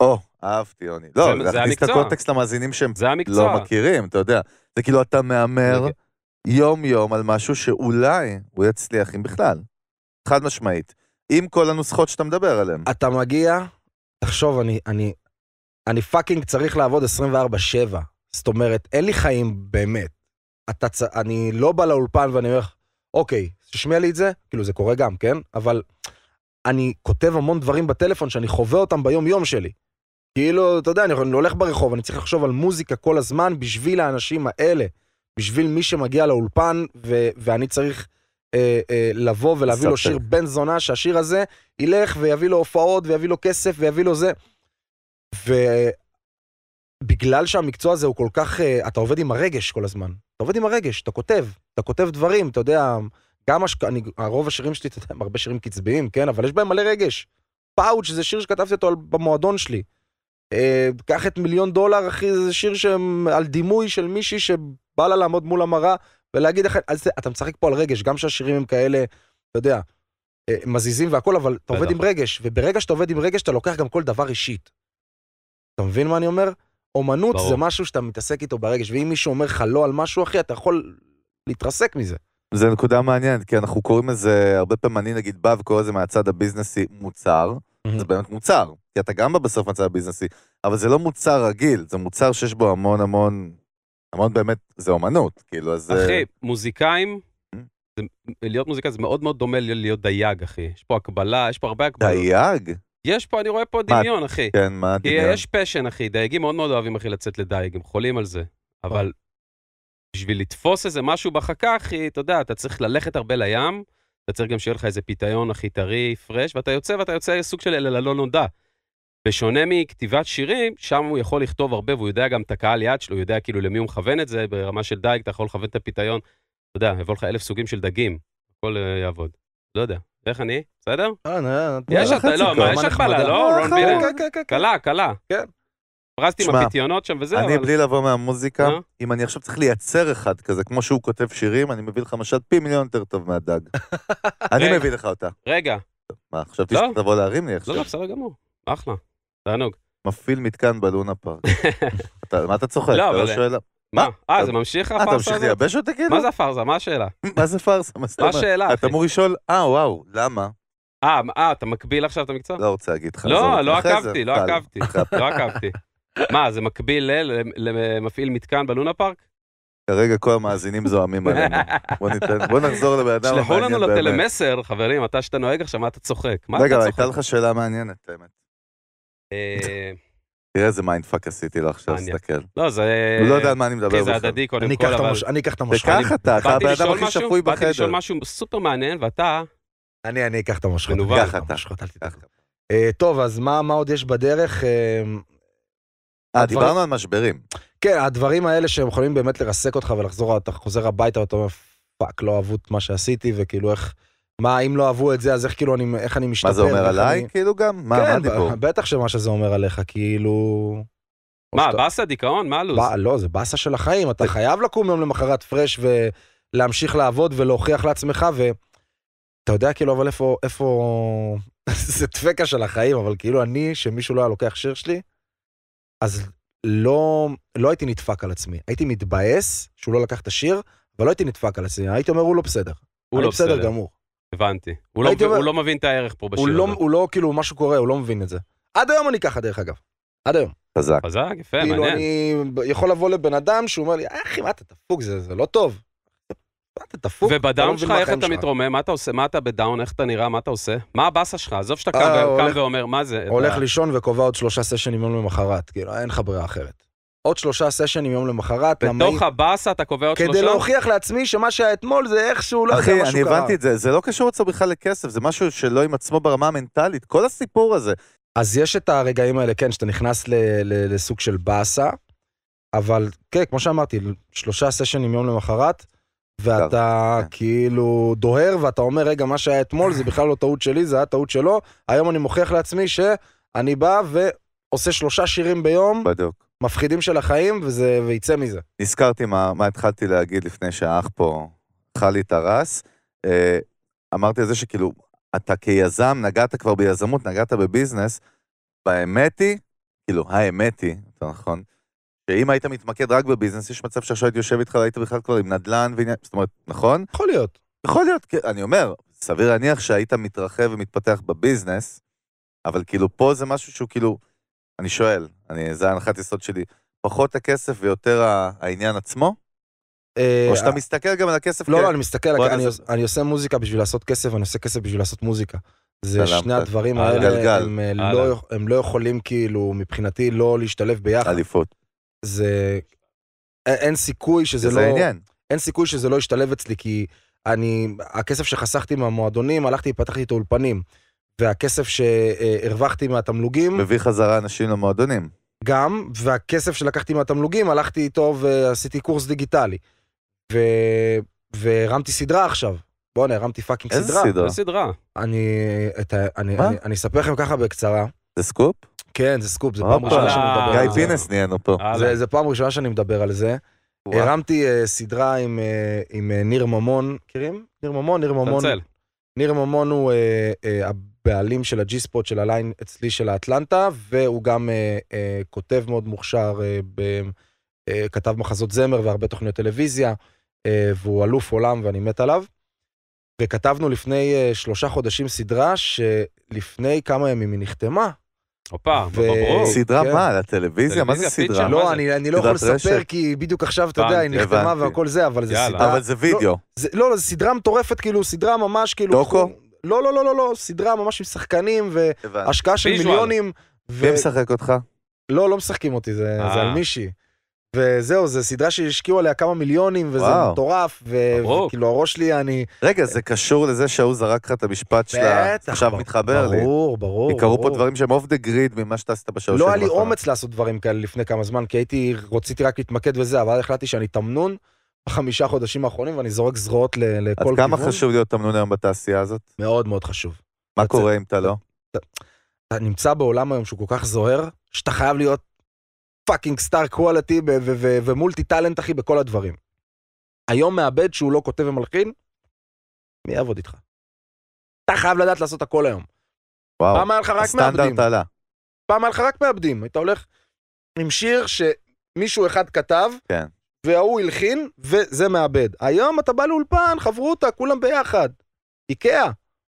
או, אהבתי, יוני. לא, זה- זה להכניס את. הקונטקסט למאזינים שהם זה המקצוע. לא מכירים, אתה יודע. זה כאילו אתה מהמר זה- יום-יום על משהו שאולי הוא יצליח, אם בכלל. חד משמעית. עם כל הנוסחות שאתה מדבר עליהן. אתה מגיע, תחשוב, אני, אני, אני fucking צריך לעבוד 24-7. זאת אומרת, אין לי חיים באמת. אתה צ... אני לא בא לאולפן ואני אומר, אוקיי, תשמיע לי את זה, כאילו זה קורה גם, כן? אבל אני כותב המון דברים בטלפון שאני חווה אותם ביום-יום שלי. כאילו, אתה יודע, אני הולך ברחוב, אני צריך לחשוב על מוזיקה כל הזמן בשביל האנשים האלה. בשביל מי שמגיע לאולפן, ו- ואני צריך אה, אה, לבוא ולהביא לו. שיר בן זונה, שהשיר הזה ילך ויביא לו הופעות ויביא לו כסף ויביא לו זה. ובגלל שהמקצוע הזה הוא כל כך, אה, אתה עובד עם הרגש כל הזמן. אתה עובד עם הרגש, אתה כותב, אתה כותב דברים, אתה יודע, גם השק... אני, הרוב השירים שלי, אתה יודע, הם הרבה שירים קצביים, כן? אבל יש בהם מלא רגש. פאוץ' זה שיר שכתבתי אותו על, במועדון שלי. אה, קח את מיליון דולר, אחי, זה שיר שהם על דימוי של מישהי שבא לה לעמוד מול המראה ולהגיד לך, אז אתה משחק פה על רגש, גם שהשירים הם כאלה, אתה יודע, אה, מזיזים והכל, אבל אתה עובד. עם רגש, וברגע שאתה עובד עם רגש, אתה לוקח גם כל דבר אישית. אתה מבין מה אני אומר? אומנות ברור. זה משהו שאתה מתעסק איתו ברגש, ואם מישהו אומר לך לא על משהו אחי, אתה יכול להתרסק מזה. זה נקודה מעניינת, כי אנחנו קוראים לזה, הרבה פעמים אני נגיד בא וקורא לזה מהצד הביזנסי מוצר, זה באמת מוצר, כי אתה גם בא בסוף מהצד הביזנסי, אבל זה לא מוצר רגיל, זה מוצר שיש בו המון המון, המון באמת, זה אומנות, כאילו, אז... אה, אחי, מוזיקאים, Mm. זה- להיות מוזיקאי זה מאוד מאוד דומה להיות דייג, אחי. יש פה הקבלה, יש פה הרבה הקבלות. דייג? יש פה, אני רואה פה מה, דמיון, אחי. כן, מה הדמיון? יש passion, אחי. דייגים מאוד מאוד אוהבים, אחי, לצאת לדייג, הם חולים על זה. אבל בשביל לתפוס איזה משהו בחכה, אחי, אתה יודע, אתה צריך ללכת הרבה לים, אתה צריך גם שיהיה לך איזה פיתיון, אחי, טרי, fresh, ואתה יוצא ואתה יוצא סוג של אל הלא נודע. בשונה מכתיבת שירים, שם הוא יכול לכתוב הרבה, והוא יודע גם את הקהל יעד שלו, הוא יודע כאילו למי הוא מכוון את זה, ברמה של דייג, אתה יכול לכוון את הפיתיון, אתה יודע, יבוא לך אלף סוגים של דגים. הכל אה, יעבוד. לא יודע. איך אני? בסדר? אה, יש חצי לא, יש. הגבלה, לא? אה, רון כן, בילר? כן, כן, כן. קלה, קלה. כן. פרסתי עם הפיתיונות שם וזה, אני אבל... בלי לבוא מהמוזיקה, נו. אם אני עכשיו צריך לייצר אחד כזה, כמו שהוא כותב שירים, אני מביא לך משל פי מיליון יותר טוב מהדג. *laughs* אני. מביא לך אותה. רגע, מה, חשבתי לא. שתבוא להרים לי לא, עכשיו. לא, בסדר גמור. אחלה. תענוג. מפעיל מתקן בלונה פארק. *laughs* אתה- מה אתה צוחק? לא, אתה לא שואל... מה? אה, אתה- זה ממשיך אה, אתה הפארסה ממשיך הזאת? לייבש אותי כאילו? מה זה הפארסה? מה השאלה? *laughs* מה זה פארסה? מה? השאלה, אתה? אמור לשאול, אה, וואו, למה? אה, אה, אתה מקביל עכשיו את המקצוע? לא רוצה להגיד לך. לא. לא זה, עקבתי, לא. עקבתי. לא עקבתי. מה, זה מקביל ל- למפעיל מתקן בלונה פארק? כרגע כל המאזינים זועמים עלינו. בוא ניתן, בוא נחזור לבן אדם שלחו לנו המעניין באמת. לטלמסר, חברים, אתה שאתה נוהג עכשיו, מה אתה צוחק? מה רגע? הייתה לך שאלה מעניינת, האמת. אה, תראה איזה mindfuck עשיתי לו עכשיו. תסתכל. לא, זה... הוא לא יודע על מה אני מדבר אחי, זה. הדדי קודם אני כל, אבל... אני אקח את המושכות. וכך אתה, אתה הבן אדם הכי שפוי באתי לשאול בחדר. משהו סופר מעניין, ואתה... אני אני אקח את המושכות. מנוול. את אתה. המושכות, אל תדאג. ככה. אה, טוב, אז מה מה עוד יש בדרך? אה, הדבר- דיברנו על משברים. כן, הדברים האלה שהם יכולים באמת לרסק אותך ולחזור, אתה חוזר הביתה ואתה אומר, fuck, לא אהבו את מה שעשיתי, וכאילו איך, מה, אם לא אהבו את זה, אז איך כאילו אני, איך אני משתפר? מה זה אומר עליי? אני- כאילו גם? מה מה כן, הדיבור? בטח שמה שזה אומר עליך, כאילו... מה, שאתה- באסה, דיכאון? מה הלו"ז? בא- לא, זה באסה של החיים, אתה חייב לקום יום למחרת פרש ולהמשיך לעבוד ולהוכיח לעצמך, ואתה יודע כאילו, אבל איפה, איפה... *laughs* זה דפקה של החיים, אבל כאילו אני, שמישהו לא היה לוקח שיר שלי, אז לא, לא הייתי נדפק על עצמי. הייתי מתבאס שהוא לא לקח את השיר, אבל לא הייתי נדפק על עצמי, הייתי אומר, הוא לא בסדר. הוא לא בסדר בסדר. גמור. הבנתי. הוא לא אומר- הוא לא מבין את הערך פה הוא בשיר לא, הזה. הוא לא, כאילו, משהו קורה, הוא לא מבין את זה. עד היום אני ככה, דרך אגב. עד היום. חזק. חזק, יפה, כאילו, מעניין. אני יכול לבוא לבן אדם שהוא אומר לי, "אה, אחי, מה אתה דפוק, זה, זה לא טוב. אתה דפוק? לא ובדאון מבין שלך, מה איך אתה שלך." מתרומם? מה אתה עושה? מה אתה בדאון? איך אתה נראה? מה אתה עושה? מה הבאסה שלך? עזוב שאתה אה, קם קם ואומר, מה זה? הולך לישון וקובע עוד שלושה סשנים יום למחרת, כאילו, אין לך ברירה אחרת. עוד שלושה סשנים יום למחרת, בתוך הבאסה אתה קובע עוד כדי שלושה? להוכיח לעצמי שמה שהיה אתמול זה איכשהו, לא יודע, אחי, משהו אני קרה. הבנתי את זה, זה לא קשור אצלו בכלל לכסף, זה משהו שלא עם עצמו ברמה המנטלית, כל הסיפור הזה. אז יש את הרגעים האלה, כן, שאתה נכנס ל- ל- לסוג של באסה, אבל כן, כמו שאמרתי, שלושה סשנים יום למחרת, ואתה כן. כאילו דוהר, ואתה אומר, רגע, מה שהיה אתמול זה בכלל לא טעות שלי, זה היה טעות שלו, היום אני מוכיח לעצמי שאני בא ועושה שלושה שירים ביום, בדיוק. מפחידים של החיים, וזה, ויצא מזה. נזכרתי מה, מה התחלתי להגיד לפני שהאח פה אכל לי את הרס. אה, אמרתי על זה שכאילו, אתה כיזם, נגעת כבר ביזמות, נגעת בביזנס, באמת היא, כאילו, האמת היא, יותר נכון, שאם היית מתמקד רק בביזנס, יש מצב שעכשיו הייתי יושב איתך והיית בכלל כבר עם נדל"ן ועניין, זאת אומרת, נכון? יכול להיות. יכול להיות, כן, אני אומר, סביר להניח שהיית מתרחב ומתפתח בביזנס, אבל כאילו פה זה משהו שהוא כאילו, אני שואל, אני, זה ההנחת יסוד שלי, פחות הכסף ויותר העניין עצמו? אה, או שאתה מסתכל גם על הכסף לא, לא, אני מסתכל, אני, אני עושה מוזיקה בשביל לעשות כסף, ואני עושה כסף בשביל לעשות מוזיקה. זה. שני הדברים. האלה, אה, הלאה. לא, הם לא יכולים כאילו, מבחינתי, לא להשתלב ביחד. אליפות. זה... אין סיכוי שזה זה לא... העניין. אין סיכוי שזה לא ישתלב אצלי, כי אני... הכסף שחסכתי מהמועדונים, הלכתי, פתחתי את האולפנים. והכסף שהרווחתי מהתמלוגים, מביא חזרה אנשים למועדונים. גם, והכסף שלקחתי מהתמלוגים, הלכתי איתו ועשיתי קורס דיגיטלי. ו... והרמתי סדרה עכשיו. בואנה, הרמתי fucking איזה סדרה. סדרה? זה סדרה. אני, את ה, אני, מה? אני, אני אספר לכם ככה בקצרה. זה סקופ? כן, זה סקופ, זה. פעם ראשונה שאני מדבר גיא על זה. פינס נהיינו פה. זה, פעם ראשונה שאני מדבר על זה. הרמתי אה, סדרה עם, עם אה, ניר ממון, מכירים? ניר ממון? ניר ממון. ניר ממון הוא הבעלים של הג'י ספוט של הליין אצלי של האטלנטה, והוא גם כותב מאוד מוכשר, כתב מחזות זמר והרבה תוכניות טלוויזיה, והוא אלוף עולם ואני מת עליו. וכתבנו לפני שלושה חודשים סדרה שלפני כמה ימים היא נחתמה. הופה, ברור. סדרה כן. מה? לטלוויזיה? מה זה סדרה? לא, זה? אני, אני לא יכול לספר, רשת? כי בדיוק עכשיו, אתה יודע, היא נחתמה. והכל זה, אבל זה יאללה. סדרה... אבל זה וידאו. זה, לא, לא, זו סדרה מטורפת, כאילו, סדרה ממש, כאילו... דוקו? לא, לא, לא, לא, לא, סדרה ממש עם שחקנים. והשקעה של. מיליונים. מי משחק אותך? לא, לא משחקים אותי, זה, אה. זה על מישהי. וזהו, זו סדרה שהשקיעו עליה כמה מיליונים, וזה וואו. מטורף, ו- ברור. וכאילו הראש שלי, אני... רגע, זה קשור לזה שההוא זרק לך את המשפט שלה, בטח, עכשיו מתחבר לי. ברור, ברור. כי קרו פה ברור. דברים שהם אוף דה גריד ממה שאתה עשית בשלוש לא שנים היה לי. אומץ לעשות דברים כאלה לפני כמה זמן, כי הייתי, רציתי רק להתמקד בזה, אבל החלטתי שאני תמנון, בחמישה חודשים האחרונים, ואני זורק זרועות ל- אז לכל כיוון. כמה חשוב להיות תמנון היום בתעשייה הזאת? מאוד מאוד חשוב. מה קורה אם אתה לא? אתה נמצא בעולם היום שהוא כל כך זוהר, שאתה חייב להיות fucking star quality ו multi talent, אחי, בכל הדברים. היום מעבד שהוא לא כותב ומלחין, מי יעבוד איתך? אתה חייב לדעת לעשות הכל היום. וואו, פעם היה לך רק. הסטנדרט עלה. פעם היה לך רק מעבדים. היית הולך עם שיר שמישהו אחד כתב, כן. וההוא הלחין, וזה מעבד. היום אתה בא לאולפן, חברותא, כולם ביחד. איקאה,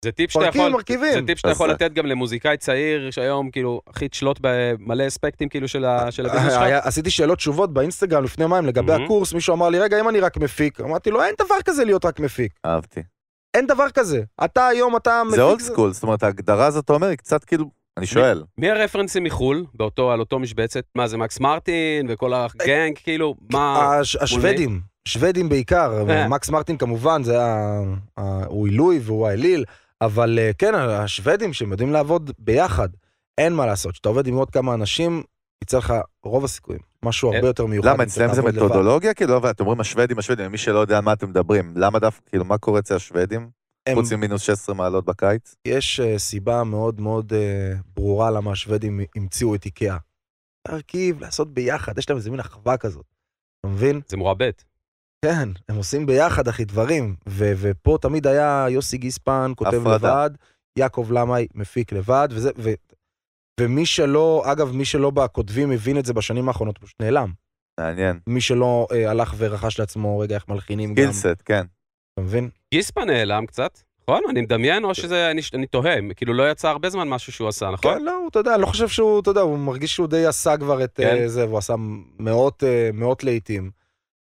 זה טיפ שאתה יכול, מרכיבים. זה טיפ שאתה יכול זה- לתת גם למוזיקאי צעיר שהיום כאילו הכי תשלוט במלא אספקטים כאילו של ה- של ה business שלך. עשיתי שאלות תשובות באינסטגרם לפני יומיים לגבי. הקורס, מישהו אמר לי, רגע, אם אני רק מפיק? אמרתי לו, אין דבר כזה להיות רק מפיק. אהבתי. אין דבר כזה. אתה היום, אתה מפיק... זה old school, זאת אומרת, ההגדרה הזאת, אתה אומר, היא קצת כאילו, אני שואל. מי הרפרנסים מחו"ל באותו על אותו משבצת? מה זה מקס מרטין וכל הגנג כאילו מה הש- השוודים, שוודים בעיקר, אה. מקס מרטין כמובן, זה ה- הוא עילוי והוא האליל, אבל אה, כן, השוודים שהם יודעים לעבוד ביחד, אין מה לעשות. כשאתה עובד עם עוד כמה אנשים, יצא לך רוב הסיכויים, משהו הרבה יותר מיוחד. למה, אצלם זה. מתודולוגיה? כאילו, אבל אתם אומרים השוודים, השוודים, מי שלא יודע על מה אתם מדברים, למה דווקא, כאילו, מה קורה אצל השוודים? חוץ ממינוס 16 מעלות בקיץ? יש אה, סיבה מאוד מאוד אה, ברורה למה השוודים המציאו את איקאה. להרכיב, לעשות ביחד, יש להם איזה מין אחווה כזאת. אתה מבין? זה מועבד. כן, הם עושים ביחד, אחי, דברים. ו- ופה תמיד היה יוסי גיספן כותב הפרדה. לבד, יעקב למאי מפיק לבד, וזה, ו- ומי שלא, אגב, מי שלא בכותבים הבין את זה בשנים האחרונות, פשוט נעלם. מעניין. מי שלא אה, הלך ורכש לעצמו, רגע, איך מלחינים גם, skill set, כן. אתה מבין? גיספא נעלם קצת, נכון? אני מדמיין או שזה, אני, אני תוהה, כאילו לא יצא הרבה זמן משהו שהוא עשה, נכון? כן, לא, הוא, אתה יודע, אני לא חושב שהוא, אתה יודע, הוא מרגיש שהוא די עשה כבר את כן. אה, זה, והוא עשה מאות, אה, מאות לעיתים.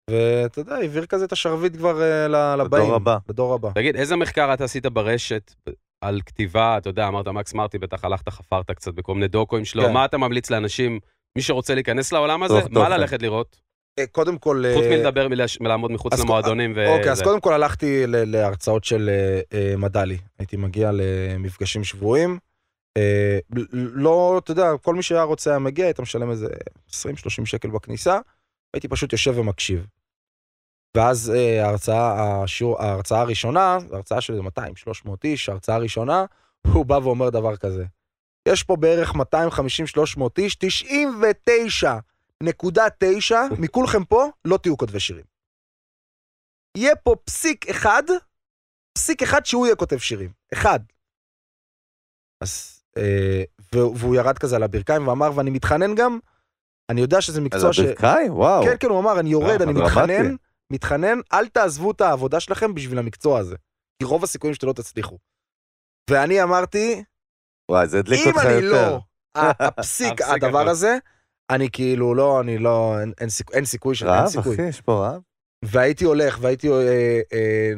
ואתה יודע, העביר כזה את השרביט כבר אה, ל- לבאים. הבא. לדור הבא. תגיד, איזה מחקר אתה עשית ברשת על כתיבה, אתה יודע, אמרת מקס מרטי, בטח הלכת חפרת קצת בכל מיני דוקואים שלו, כן. מה אתה ממליץ לאנשים, מי שרוצה להיכנס לעולם הזה, צרוך מה תוכן. ללכת לראות? אה, קודם כל... חוץ אה, מלדבר, מלש- מלעמוד מחוץ אז- למועדונים וזה. אוקיי, אז קודם כל הלכתי ל- להרצאות של מדלי. הייתי מגיע למפגשים שבועיים. ל- לא, אתה יודע, כל מי שהיה רוצה היה מגיע, היית משלם איזה 20-30 שקל בכניסה, הייתי פשוט יושב ומקשיב. ואז אה, ההרצאה, השיעור, ההרצאה הראשונה, הרצאה של 200-300 איש, ההרצאה הראשונה, הוא בא ואומר דבר כזה. יש פה בערך 250-300 איש, 99.9 *laughs* מכולכם פה לא תהיו כותבי שירים. יהיה פה פסיק אחד, פסיק אחד שהוא יהיה כותב שירים. אחד. אז, אה, והוא ירד כזה על הברכיים ואמר, ואני מתחנן גם, אני יודע שזה מקצוע ש... הברכיים? וואו. כן, כן, הוא אמר, אני יורד, אה, אני. מתחנן, מתחנן, אל תעזבו את העבודה שלכם בשביל המקצוע הזה. כי רוב הסיכויים שאתם לא תצליחו. ואני אמרתי, וואי, זה הדליק אם אותך אני יותר. לא, ה- הפסיק, *laughs* הפסיק הדבר. הזה, אני כאילו לא, אני לא, אין- אין סיכוי, אין סיכוי, ש- אין סיכוי. אחי, יש פה רעב. והייתי הולך, והייתי אה, אה,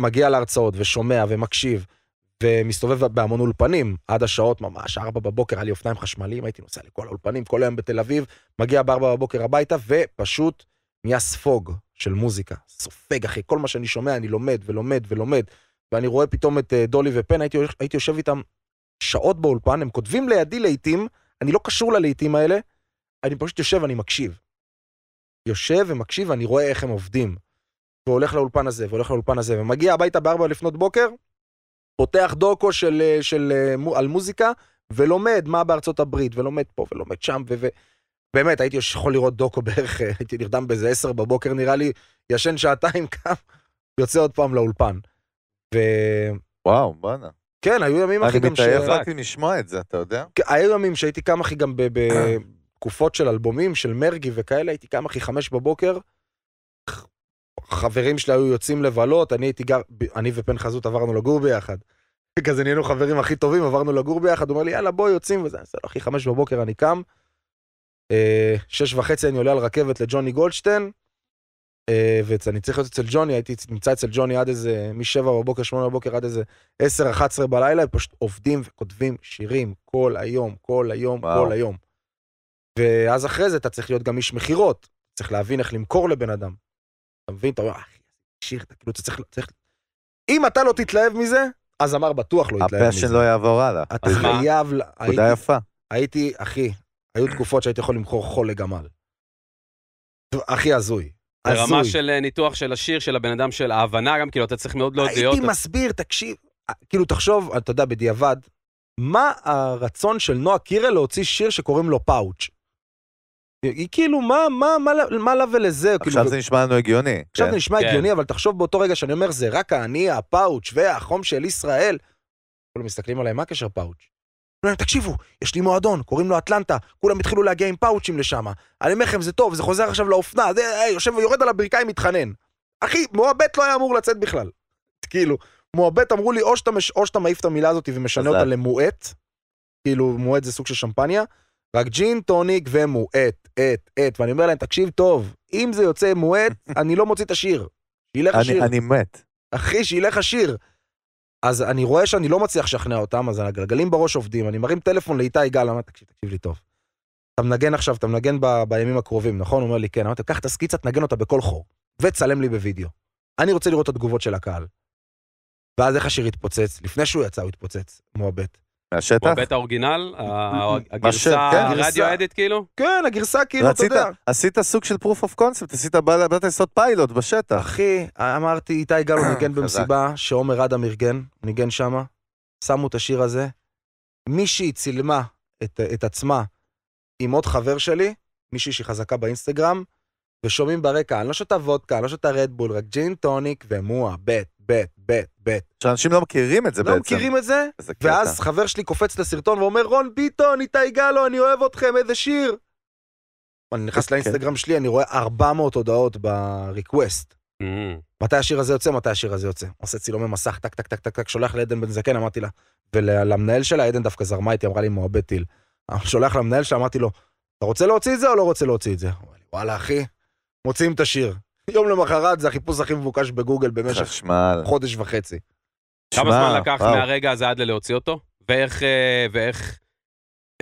מגיע להרצאות, ושומע, ומקשיב, ומסתובב בהמון אולפנים, עד השעות ממש, ארבע בבוקר, היה לי אופניים חשמליים, הייתי נוסע לכל האולפנים, כל היום בתל אביב, מגיע בארבע בבוקר הביתה, ופשוט נהיה ספוג של מוזיקה. סופג, אחי, כל מה שאני שומע, אני לומד ולומד ולומד, ואני רואה פתאום את אה, דולי ופן, הייתי, הייתי יושב איתם שעות באולפן, הם כותבים לידי לעיתים, אני לא קשור ללעיתים האלה, אני פשוט יושב ואני מקשיב. יושב ומקשיב ואני רואה איך הם עובדים. והולך לאולפן הזה, והולך לאולפן הזה, ומגיע הביתה בארבע לפנות בוקר, פותח דוקו של, אה, של, אה, מו- על מוזיקה, ולומד מה בארצות הברית, ולומד פה, ולומד שם, ו... ו- באמת, הייתי יכול לראות דוקו בערך, *laughs* הייתי נרדם באיזה עשר בבוקר נראה לי, ישן שעתיים, *laughs* קם, יוצא עוד פעם לאולפן. וכן, וואו, בואנה. היו ימים, אחי, אני גם ש... מתעייף רק משמוע את זה, אתה יודע? כן, היו ימים שהייתי קם אחי גם בתקופות של אלבומים, של מרגי וכאלה, הייתי קם אחי חמש בבוקר, חברים שלי היו יוצאים לבלות, אני הייתי גר, אני ופן חזות עברנו לגור ביחד. *laughs* כזה נהיינו חברים הכי טובים, עברנו לגור ביחד, הוא אומר לי, יאללה, בוא, יוצאים, וזה, אחי, חמש בבוקר אני קם, שש וחצי אני עולה על רכבת לג'וני גולדשטיין, אה, ואני צריך להיות אצל ג'וני, הייתי נמצא אצל ג'וני עד איזה, משבע בבוקר, שמונה בבוקר, עד איזה עשר, אחת עשרה בלילה, הם פשוט עובדים וכותבים שירים כל היום, כל היום, וואו. כל היום. ואז אחרי זה אתה צריך להיות גם איש מכירות, צריך להבין איך למכור לבן אדם. אתה מבין? אתה אומר, אחי, שיר, אתה כאילו, אתה צריך, צריך... אם אתה לא תתלהב מזה, אז אמר בטוח לא יתלהב מזה. הפשן לא יעבור הלאה. אתה? חייב... נקודה יפה. הייתי, אחי, היו תקופות שהייתי יכול למכור חול לגמל. הכי הזוי. ברמה הזוי. של אה, ניתוח של השיר, של הבן אדם, של ההבנה גם, כאילו, אתה צריך מאוד להיות... הייתי מסביר, תקשיב, כאילו תחשוב, אתה יודע, בדיעבד, מה הרצון של נועה קירל להוציא שיר שקוראים לו פאוץ'? היא כאילו, מה, מה, מה, מה לה ולזה? עכשיו כאילו, זה נשמע לנו הגיוני. עכשיו כן. זה נשמע כן. הגיוני, אבל תחשוב באותו רגע שאני אומר, זה רק האני, הפאוץ' והחום של ישראל. כולם מסתכלים עליי, מה הקשר פאוץ'? תקשיבו, יש לי מועדון, קוראים לו אטלנטה, כולם התחילו להגיע עם פאוצ'ים לשם. אני אומר לכם, זה טוב, זה חוזר עכשיו לאופנה, זה אה, יושב ויורד על הברכיים, מתחנן. אחי, מועבט לא היה אמור לצאת בכלל. כאילו, מועבט אמרו לי, או שאתה, מש... או שאתה מעיף את המילה הזאת ומשנה. אותה למועט, כאילו, מועט זה סוג של שמפניה, רק ג'ין, טוניק ומועט, את, את, ואני אומר להם, תקשיב טוב, אם זה יוצא מועט, *laughs* אני לא מוציא את השיר. שילך אני- השיר. אני מת. אחי, שילך השיר. אז אני רואה שאני לא מצליח לשכנע אותם, אז הגלגלים בראש עובדים, אני מרים טלפון לאיתי גל, אמרתי, תקשיב, תקשיב לי טוב. אתה מנגן עכשיו, אתה מנגן ב, בימים הקרובים, נכון? הוא אומר לי, כן. אמרתי, קח את הסקיצה, תנגן אותה בכל חור, וצלם לי בווידאו. אני רוצה לראות את התגובות של הקהל. ואז איך השיר התפוצץ? לפני שהוא יצא, הוא התפוצץ, מועבט. מהשטח? הוא הבית האורגינל, הגרסה, כן, הרדיו. אדיט כאילו? כן, הגרסה כאילו, אתה יודע. עשית סוג של proof of concept, עשית, בא- באת לעשות פיילוט בשטח. אחי, אמרתי, איתי גל הוא *coughs* ניגן. במסיבה שעומר אדם ארגן, ניגן שמה, שמו את השיר הזה. מישהי צילמה את, את עצמה עם עוד חבר שלי, מישהי שהיא חזקה באינסטגרם, ושומעים ברקע, אני לא שותה וודקה, אני לא שותה רדבול, רק ג'ין טוניק ומואה, בט, בט, בט, בט. שאנשים לא מכירים את זה לא בעצם. מכירים את זה? איזה קטע. ואז חבר שלי קופץ לסרטון ואומר, רון ביטון, איתי גלו, אני אוהב אתכם, איזה שיר. אני נכנס כן. לאינסטגרם שלי, אני רואה 400 הודעות ב request. ממ. מתי השיר הזה יוצא, מתי השיר הזה יוצא. עושה צילומי מסך, טק, טק, טק, טק, טק, שולח לעדן בן זקן, אמרתי לה, ולמנהל שלה, עדן דווקא זרמה איתי, אמרה לי, מועבד טיל. *laughs* שולח למנהל שלה, אמרתי לו, אתה רוצה להוציא את זה או לא רוצה להוציא את זה? הוא אמר לי, וואלה, אחי, מוציאים את השיר. יום למחרת זה החיפוש הכי מבוקש בגוגל במשך חשמל. חודש וחצי. כמה זמן לקח וואו. מהרגע הזה עד ללהוציא אותו? ואיך, אה, ואיך,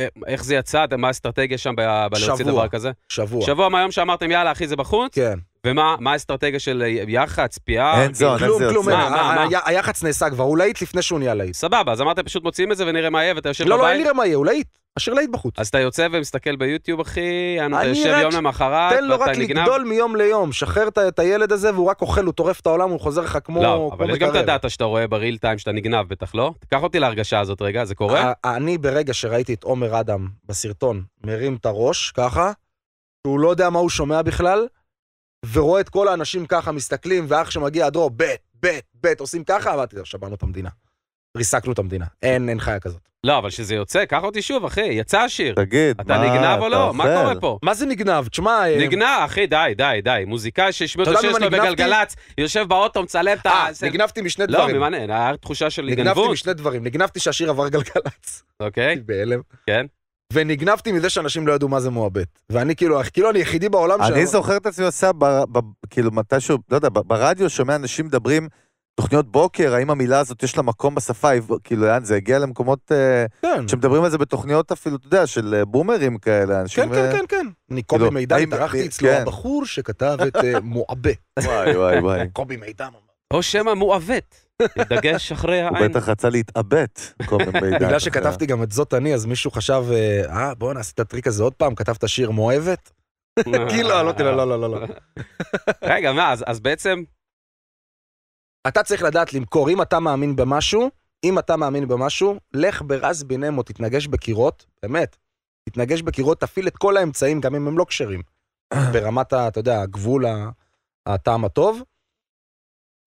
אה, איך זה יצא? מה האסטרטגיה שם בלהוציא שבוע. דבר כזה? שבוע. שבוע מהיום שאמרתם, יאללה, אחי, זה בחוץ? כן. ומה מה האסטרטגיה של יח"צ, פייה? אין זון, כלום, כלום, יוצא? מה, ה- מה, ה- ה- היח"צ נעשה כבר, הוא להיט לפני שהוא נהיה להיט. סבבה, אז אמרתם פשוט מוציאים את זה ונראה מה יהיה, ואתה יושב לא, לא, אין בבית? לי מה יהיה, הוא להיט. השיר להיט בחוץ. אז אתה יוצא ומסתכל ביוטיוב, אחי, אתה אני יושב יום למחרת, תן לו רק. לגדול מיום ליום, שחרר את- הילד הזה והוא רק אוכל, הוא טורף את העולם, הוא חוזר לך כמו לא, אבל יש גם את. הדאטה שאתה רואה בריל טיים שאתה נגנב, בטח לא? תיקח אותי להרגשה הזאת רגע, זה קורה? אני ברגע שראיתי את עומר אדם בסרטון מרים את הראש ככה, שהוא לא יודע מה הוא שומע בכלל, ורואה את כל האנשים ככה מסתכלים, ואח שמגיע הדרו, בט, בט, בט, עושים ככה, אמרתי, "טוב, שבענו את המדינה. ריסקנו את המדינה. אין, אין חיה כזאת. לא, אבל שזה יוצא, קח אותי שוב, אחי, יצא השיר. תגיד, אתה מה נגנב או אתה לא? מה? קורה פה? מה זה נגנב? תשמע, אה, נגנב, אחי, די, די, די. מוזיקאי שהשמיע את אתה השיר ממה שלו נגנבתי? בגלגלצ, יושב באוטו, מצלם את ה... אה, נגנבתי משני לא, דברים. ממנה, היה תחושה של נגנבתי התגנבות, משני דברים. נגנבתי שהשיר עבר גלגלצ. אוקיי? בהלם. כן. ונגנבתי מזה שאנשים לא ידעו מה זה מועבט. ואני כאילו, כאילו אני היחידי בעולם אני זוכר את עצמי עושה, ב- ב- כאילו מתישהו, לא יודע, ב- ברדיו שומע אנשים מדברים, תוכניות בוקר, האם המילה הזאת יש לה מקום בשפה, כאילו, לאן זה הגיע למקומות אה, כן. שמדברים על זה בתוכניות אפילו, אתה יודע, של אה, בומרים כאלה, אנשים... כן, כן, אה, כן, כן. אני קובי כאילו, האם- התארחתי אצלו, כן. הבחור שכתב את מועבה. *laughs* וואי, וואי, וואי. קובי מידן. או שמא מועוות. דגש אחרי הוא העין. בטח רצה להתאבט, מיני מידע. בגלל שכתבתי גם את זאת אני, אז מישהו חשב, אה, אה, בוא נעשה את הטריק הזה עוד פעם, כתבת שיר מואבת? *laughs* כאילו, אמרתי לו, לא, לא, לא, לא. רגע, מה, אז- אז בעצם, אתה צריך לדעת למכור, אם אתה מאמין במשהו, אם אתה מאמין במשהו, לך ברז בינמו, תתנגש בקירות, באמת, תתנגש בקירות, תפעיל את כל האמצעים, גם אם הם לא כשרים, *clears throat* ברמת, אתה יודע, הגבול הטעם הטוב,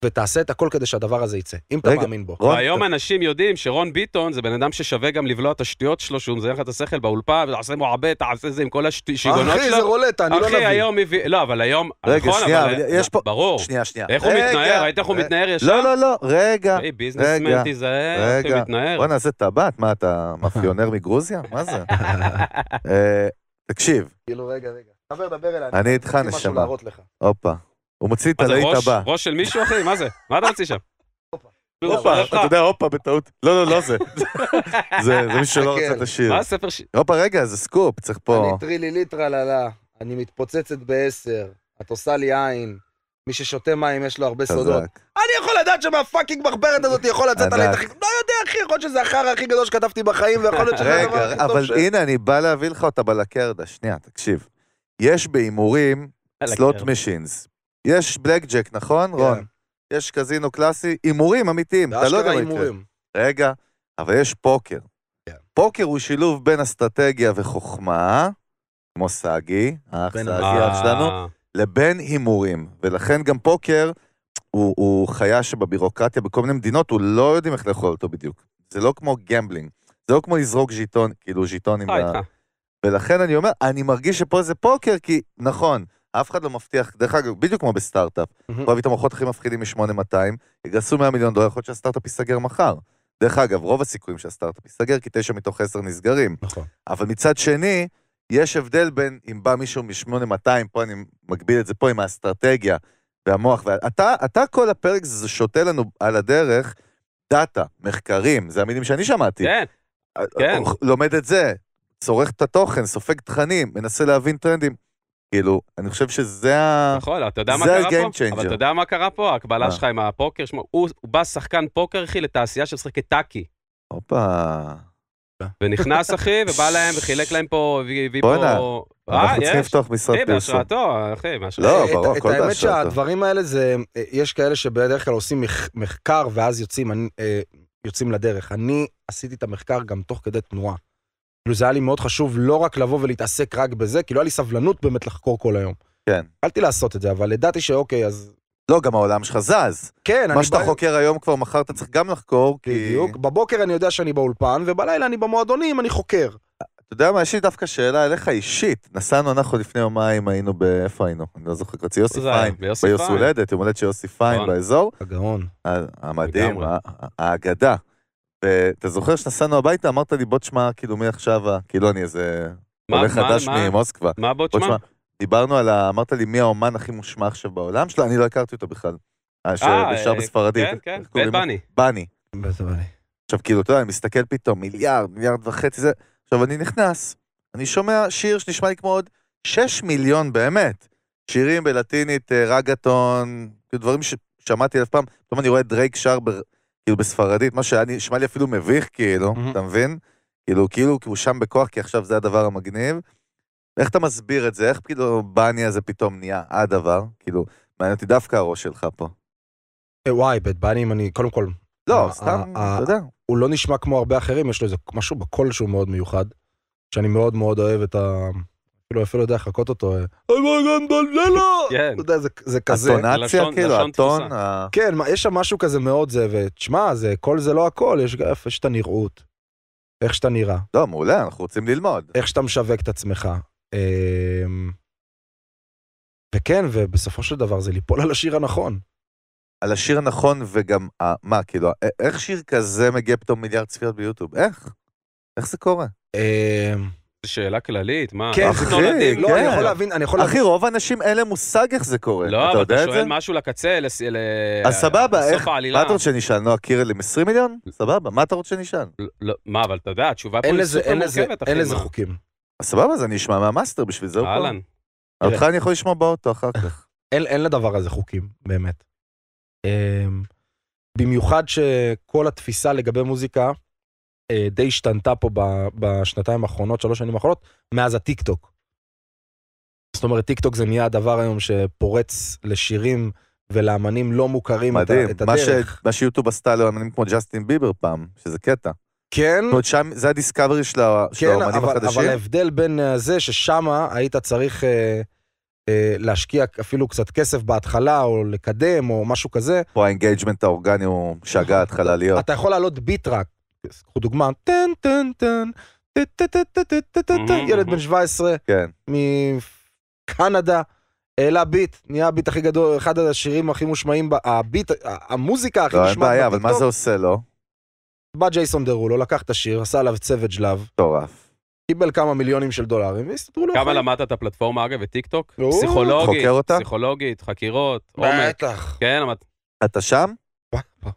ותעשה את הכל כדי שהדבר הזה יצא, אם אתה רגע, מאמין בו. רון, והיום אנשים יודעים שרון ביטון זה בן אדם ששווה גם לבלוע את השטויות שלו, שהוא מזיין לך את השכל באולפן, תעשה מועבט, תעשה זה עם כל השיגעונות אחי, זה שלו. רולטה, אני לא אחי, נביא. היום הביא, לא, אבל היום, רגע, נכון, שנייה, אבל... יש פה- ברור. שנייה, שנייה. איך הוא רגע, מתנער? ראית איך הוא רגע. מתנער ישר? לא, לא, לא, רגע. היי, ביזנסמן, רגע, תיזהר, איך הוא רגע. מתנער. בוא נעשה טבעת, מה אתה מאפיונר מגרוזיה? מה זה? *laughs* אה, תקשיב, כאילו, רגע, רגע. חבר, דבר אליי. אני איתך, נשמה. להראות לך. הופה. הוא מוציא את הלהיט הבא. ראש של מישהו, אחי? מה זה? מה אתה מוציא שם? הופה. אתה יודע, הופה, בטעות. לא, לא, לא זה. *laughs* זה זה מישהו שלא רוצה את השיר. מה הספר ש... הופה, רגע, זה סקופ, צריך פה... אני טרילי ליטרה ללה, אני מתפוצצת בעשר, את עושה לי עין. מי ששותה מים יש לו הרבה סודות. אני יכול לדעת שמהפאקינג מחברת הזאת יכול לצאת עליי את. הכי... לא יודע, אחי, יכול להיות שזה החרא הכי גדול שכתבתי בחיים, ויכול להיות שזה הדבר הכי רגע, טוב אבל ש... הנה, אני בא להביא לך אותה בלקרדה. שנייה, תקשיב. יש בהימורים סלוט משינס. יש בלק ג'ק, נכון, רון? כן. יש קזינו קלאסי, הימורים אמיתיים, אתה לא יודע מה יקרה. רגע, אבל יש פוקר. כן. פוקר הוא שילוב בין אסטרטגיה וחוכמה, כמו סאגי, האח סאגי, אה, אח שלנו, לבין הימורים. ולכן גם פוקר הוא, הוא חיה שבבירוקרטיה בכל מיני מדינות, הוא לא יודעים איך לאכול אותו בדיוק. זה לא כמו gambling, זה לא כמו לזרוק ז'יטון, כאילו ז'יטונים. אה, ב- איתך. ולכן אני אומר, אני מרגיש שפה זה פוקר, כי נכון, אף אחד לא מבטיח, דרך אגב, בדיוק כמו בסטארט-אפ. יכול להביא את המוחות הכי מפחידים מ-8200, יגייסו 100 מיליון דולר, יכול להיות שהסטארט-אפ ייסגר מחר. דרך אגב, רוב הסיכויים שהסטארט-אפ ייסגר, כי תשע מתוך עשר נסגרים. נכון. אבל מצד שני, יש הבדל בין אם בא מישהו מ-8200, פה אני מקביל את זה פה עם האסטרטגיה והמוח, ואתה אתה כל הפרק זה שותה לנו על הדרך דאטה, מחקרים, זה המילים שאני שמעתי. כן, כן. לומד את זה, צורך את התוכן, סופג תכנים, מנסה להבין טרנדים. כאילו, אני חושב שזה ה... נכון, אתה יודע מה זה קרה ה-game פה? changer. אבל אתה יודע מה קרה פה? ההקבלה מה? שלך עם הפוקר, שמע, הוא הוא בא שחקן פוקר, אחי, לתעשייה של משחקי טאקי. הופה. ונכנס, אחי, ובא להם וחילק להם פה, הביא הביא בואנה, פה... אה, אנחנו צריכים. לפתוח משרד פרסום. בהשראתו, אחי, בהשראתו. לא, ברור, הכל האמת בהשראתו. שהדברים האלה זה, אה, יש כאלה שבדרך כלל עושים מח- מחקר ואז אה, יוצאים לדרך. אני עשיתי את המחקר גם תוך כדי תנועה. כאילו זה היה לי מאוד חשוב לא רק לבוא ולהתעסק רק בזה, כאילו היה לי סבלנות באמת לחקור כל היום. כן. התחלתי לעשות את זה, אבל ידעתי שאוקיי, אז לא, גם העולם שלך זז. כן, אני מה שאתה בא- חוקר היום כבר מחר אתה צריך גם לחקור, כי... בדיוק. בבוקר אני יודע שאני באולפן, ובלילה אני במועדונים, אני חוקר. אתה יודע מה, יש לי דווקא שאלה אליך אישית. נסענו אנחנו לפני יומיים, היינו ב... איפה היינו? אני לא זוכר, אצל יוסי פיין. ביוסי. הולדת, יום הולדת של יוסי פיין נכון. באזור. הגאון. המדהים, לגמרי. ה- ה- האגדה. ואתה זוכר שנסענו הביתה, אמרת לי, בוא תשמע, כאילו, מעכשיו, כאילו אני איזה מה- עולה מה- חדש מה- ממוסקבה. מה בוא בוא תשמע? דיברנו על ה... אמרת לי, מי האומן הכי מושמע עכשיו בעולם שלו? אני לא הכרתי אותו בכלל. אה, ששר אה, בספרדית. כן, כן? בני. בני. עכשיו, כאילו, אתה יודע, אני מסתכל פתאום, מיליארד, מיליארד וחצי זה. עכשיו, אני נכנס, אני שומע שיר שנשמע לי כמו עוד 6 מיליון, באמת. שירים בלטינית, אה, רגטון, כאילו דברים ששמעתי אלף פעם. פתאום אני רואה דרייק שר, ב- כאילו, בספרדית, מה שהיה נשמע לי אפילו מביך, כאילו, מהמם. אתה מבין? כאילו, כאילו, כי הוא שם בכוח, כי עכשיו זה הדבר המגניב. איך אתה מסביר את זה? איך כאילו בני הזה פתאום נהיה הדבר? כאילו, מעניין אותי דווקא הראש שלך פה. אה, וואי, בית בנים אני, קודם כל, לא, סתם, אתה יודע. הוא לא נשמע כמו הרבה אחרים, יש לו איזה משהו בקול שהוא מאוד מיוחד, שאני מאוד מאוד אוהב את ה... אפילו אפילו יודע לחקות אותו. אה, "איימן גנדללה!" כן. אתה יודע, זה- זה כזה. הטונציה, כאילו, הטון, כן, יש שם משהו כזה מאוד זה, ותשמע, זה, כל זה לא הכל, יש גם יש את הנראות, איך שאתה נראה, לא, מעולה, אנחנו רוצים ללמוד. איך שאתה משווק את עצמך. אמ, וכן, ובסופו של דבר זה ליפול על השיר הנכון. על השיר הנכון וגם, ה- מה, כאילו, איך שיר כזה מגיע פתאום מיליארד צפיות ביוטיוב? איך? איך זה קורה? זו שאלה כללית, מה? כן, איך אחי, נולדים? לא, כן. אני יכול להבין, אני יכול להבין. אחי, רוב האנשים אין להם מושג איך זה קורה. לא, אתה אבל יודע אתה? שואל משהו לקצה, לס- ל... אז סבבה, איך, העלילה. מה אתה רוצה שנשאל? נועה קירל עם 20 מיליון? סבבה, מה אתה רוצה שנשאל? לא, לא, מה, אבל אתה יודע, התשובה פה אין היא סופר מורכבת, אחי. אין לזה? חוקים. אז סבבה, אז אני אשמע מהמאסטר, בשביל זה הוא פה. אהלן. אותך אני יכול לשמוע באוטו אחר כך. *laughs* אין, אין לדבר הזה חוקים, באמת. אמ, במיוחד שכל התפיסה לגבי מוזיקה די השתנתה פה בשנתיים האחרונות, שלוש שנים האחרונות, מאז הטיק טוק. זאת אומרת, טיק טוק זה נהיה הדבר היום שפורץ לשירים ולאמנים לא מוכרים את, מדהים. את ש- הדרך. מה שיוטיוב עשתה לאמנים כמו ג'סטין ביבר פעם, שזה קטע. כן, זאת אומרת, שם, זה ה discovery של כן, האמנים אבל, החדשים. אבל ההבדל בין אה, זה ששמה היית צריך אה, אה, להשקיע אפילו קצת כסף בהתחלה, או לקדם, או משהו כזה, פה ה engagement האורגני הוא שגע התחלה להיות. אתה יכול לעלות ביט רק. קחו דוגמה, טן טן טן, ילד בן 17, כן. מקנדה, העלה ביט, נהיה הביט הכי גדול, אחד השירים הכי מושמעים, הביט, המוזיקה הכי מושמעת. לא, אין בעיה, אבל מה זה עושה לו? בא ג'ייסון דרולו, לקח את השיר, עשה עליו Savage Love. מטורף. קיבל כמה מיליונים של דולרים, והסתדרו לו. כמה למדת את הפלטפורמה, אגב, את טיקטוק? פסיכולוגית, פסיכולוגית, חקירות, עומק. בטח. כן, למדת. אתה שם?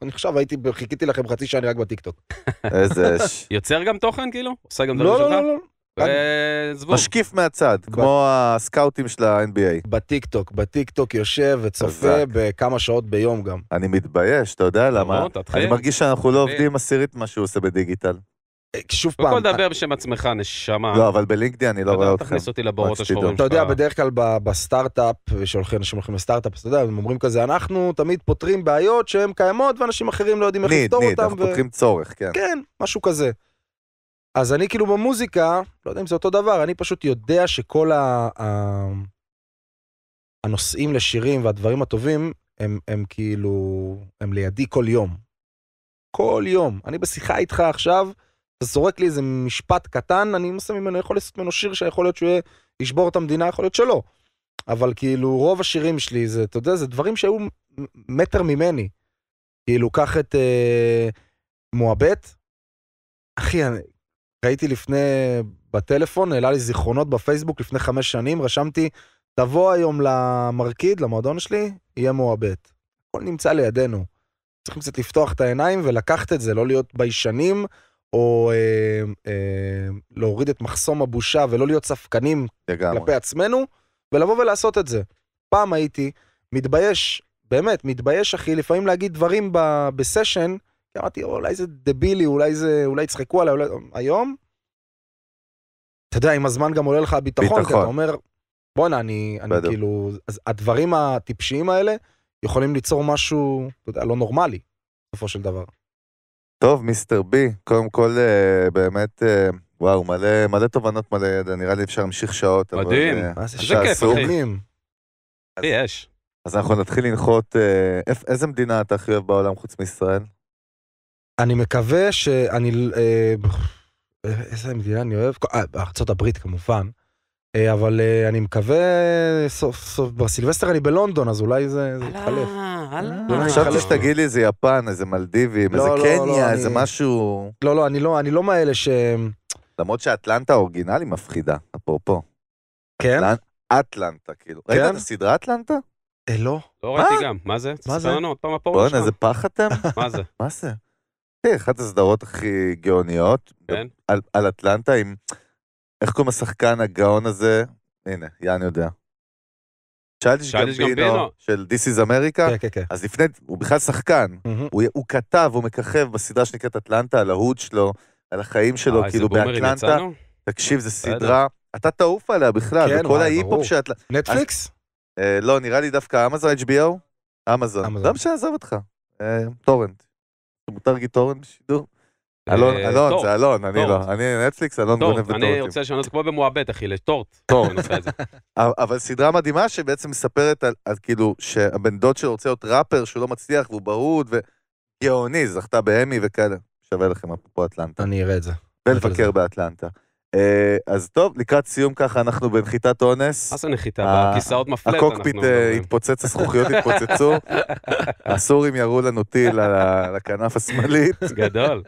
אני עכשיו הייתי, חיכיתי לכם חצי שעה אני רק בטיקטוק. איזה... ש- יוצר גם תוכן, כאילו? עושה גם דברים לא, שלך? לא, לא, לא. זבוב. משקיף מהצד, כמו הסקאוטים של ה-NBA. בטיקטוק, בטיקטוק יושב וצופה. בכמה שעות ביום גם. אני מתבייש, אתה יודע למה? תתחיל. אני מרגיש שאנחנו לא. עובדים עשירית מה שהוא עושה בדיגיטל. אה, שוב קודם פעם, כל דבר בשם עצמך, נשמה. לא, אבל בלינקדאין אני לא רואה אל אתכם. תכניס אותי לבורות השחורים אתה שלך. יודע, בדרך כלל בסטארט-אפ, שהולכים, אנשים הולכים לסטארט-אפ, אז אתה יודע, הם אומרים כזה, אנחנו תמיד פותרים בעיות שהן קיימות ואנשים אחרים לא יודעים איך ניד, לפתור ניד, אותם. אנחנו פותחים צורך, כן. כן, משהו כזה. אז אני כאילו במוזיקה, לא יודע אם זה אותו דבר, אני פשוט יודע שכל. ה... הנושאים לשירים והדברים הטובים, הם, הם כאילו, הם לידי כל יום. כל יום. אני בשיחה איתך עכשיו, אתה זורק לי איזה משפט קטן, אני עושה ממנו, יכול לעשות ממנו שיר שיכול להיות שהוא ישבור את המדינה, יכול להיות שלא. אבל כאילו, רוב השירים שלי, זה, אתה יודע, זה דברים שהיו מטר ממני. כאילו, קח את אה, מועבט, אחי, אני- ראיתי לפני, בטלפון, העלה לי זיכרונות בפייסבוק לפני חמש שנים, רשמתי, תבוא היום למרקיד, למועדון שלי, יהיה מועבט. הכל נמצא לידינו. צריכים קצת לפתוח את העיניים ולקחת את זה, לא להיות ביישנים, או אה, אה, להוריד את מחסום הבושה ולא להיות ספקנים לגמרי. כלפי עצמנו, ולבוא ולעשות את זה. פעם הייתי מתבייש, באמת, מתבייש, אחי, לפעמים להגיד דברים ב- בסשן, כי אמרתי, אולי זה דבילי, אולי זה, אולי יצחקו עליי, אולי... היום, אתה יודע, עם הזמן גם עולה לך הביטחון, כי ביטחון. אתה אומר, בואנה, אני, אני בדיוק. כאילו, אז הדברים הטיפשיים האלה יכולים ליצור משהו, אתה יודע, לא נורמלי, בסופו של דבר. טוב, מיסטר בי, קודם כל אה, באמת, אה, וואו, מלא, מלא תובנות, מלא ידע, נראה לי אפשר להמשיך שעות. אבל, מדהים. אה, מה זה כיף, שעשו. אחי. אחי, יש. אז אנחנו נתחיל לנחות, אה, איפ- איזה מדינה אתה הכי אוהב בעולם חוץ מישראל? אני מקווה שאני... אה, איזה מדינה אני אוהב? אה, ארצות הברית כמובן. אה, אבל אה, אני מקווה, סוף סוף, בסילבסטר אני בלונדון, אז אולי זה יתחלף. הלאה. חשבתי חלק- שתגיד לי איזה יפן, איזה מלדיבים, לא, איזה לא, לא, קניה, אני- איזה משהו... לא, לא, אני לא, אני לא מאלה ש... למרות שאטלנטה האורגינלי מפחידה, אפרופו. כן? אטלנ- אטלנטה, כאילו. ראית כן? את הסדרה אטלנטה? אה, לא. לא ראיתי גם, מה זה? מה זה? עוד פעם הפורנו בואנה, שלך. איזה פח אתם? *laughs* מה זה? מה זה? כן, אחת הסדרות הכי גאוניות. כן? על, על אטלנטה עם... איך קוראים לשחקן הגאון הזה? הנה, יאן יודע. צ'יילדיש גמבינו. של This is America. כן, כן, כן. אז לפני, הוא בכלל שחקן. מהמם. הוא, הוא כתב, הוא מככב בסדרה שנקראת אטלנטה, על ההוד שלו, על החיים שלו, אה, כאילו באטלנטה. תקשיב, זו. סדרה, אתה תעוף עליה בכלל, כן, וכל ההיפ-הופ. של אטלנטה. נטפליקס? אה, לא, נראה לי דווקא אמזון HBO? אמזון. אמזון. לא משנה, עזוב אותך. אה, טורנט. מותר להגיד טורנט בשידור? אלון, אה, אלון. זה אלון, אני. לא. אני נטפליקס, אלון גונב טורנט, אני בטורנטים. רוצה לשנות זה כמו במועבט, אחי, לטורנט. טורנט. *laughs* אבל סדרה מדהימה שבעצם מספרת על, כאילו שהבן דוד שלו רוצה להיות ראפר שהוא לא מצליח והוא ב hood וגאוני, זכתה באמי וכאלה. שווה לכם אפרופו אטלנטה. אני אראה את זה. ולבקר באטלנטה. אה, אז טוב, לקראת סיום ככה אנחנו בנחיתת אונס. מה זה נחיתה? ה- בכיסאות מפלט הקוקפיט אה. התפוצץ, הזכוכיות התפוצצו, *laughs* הסורים ירו לנו טיל על הכנף השמאלית. גדול.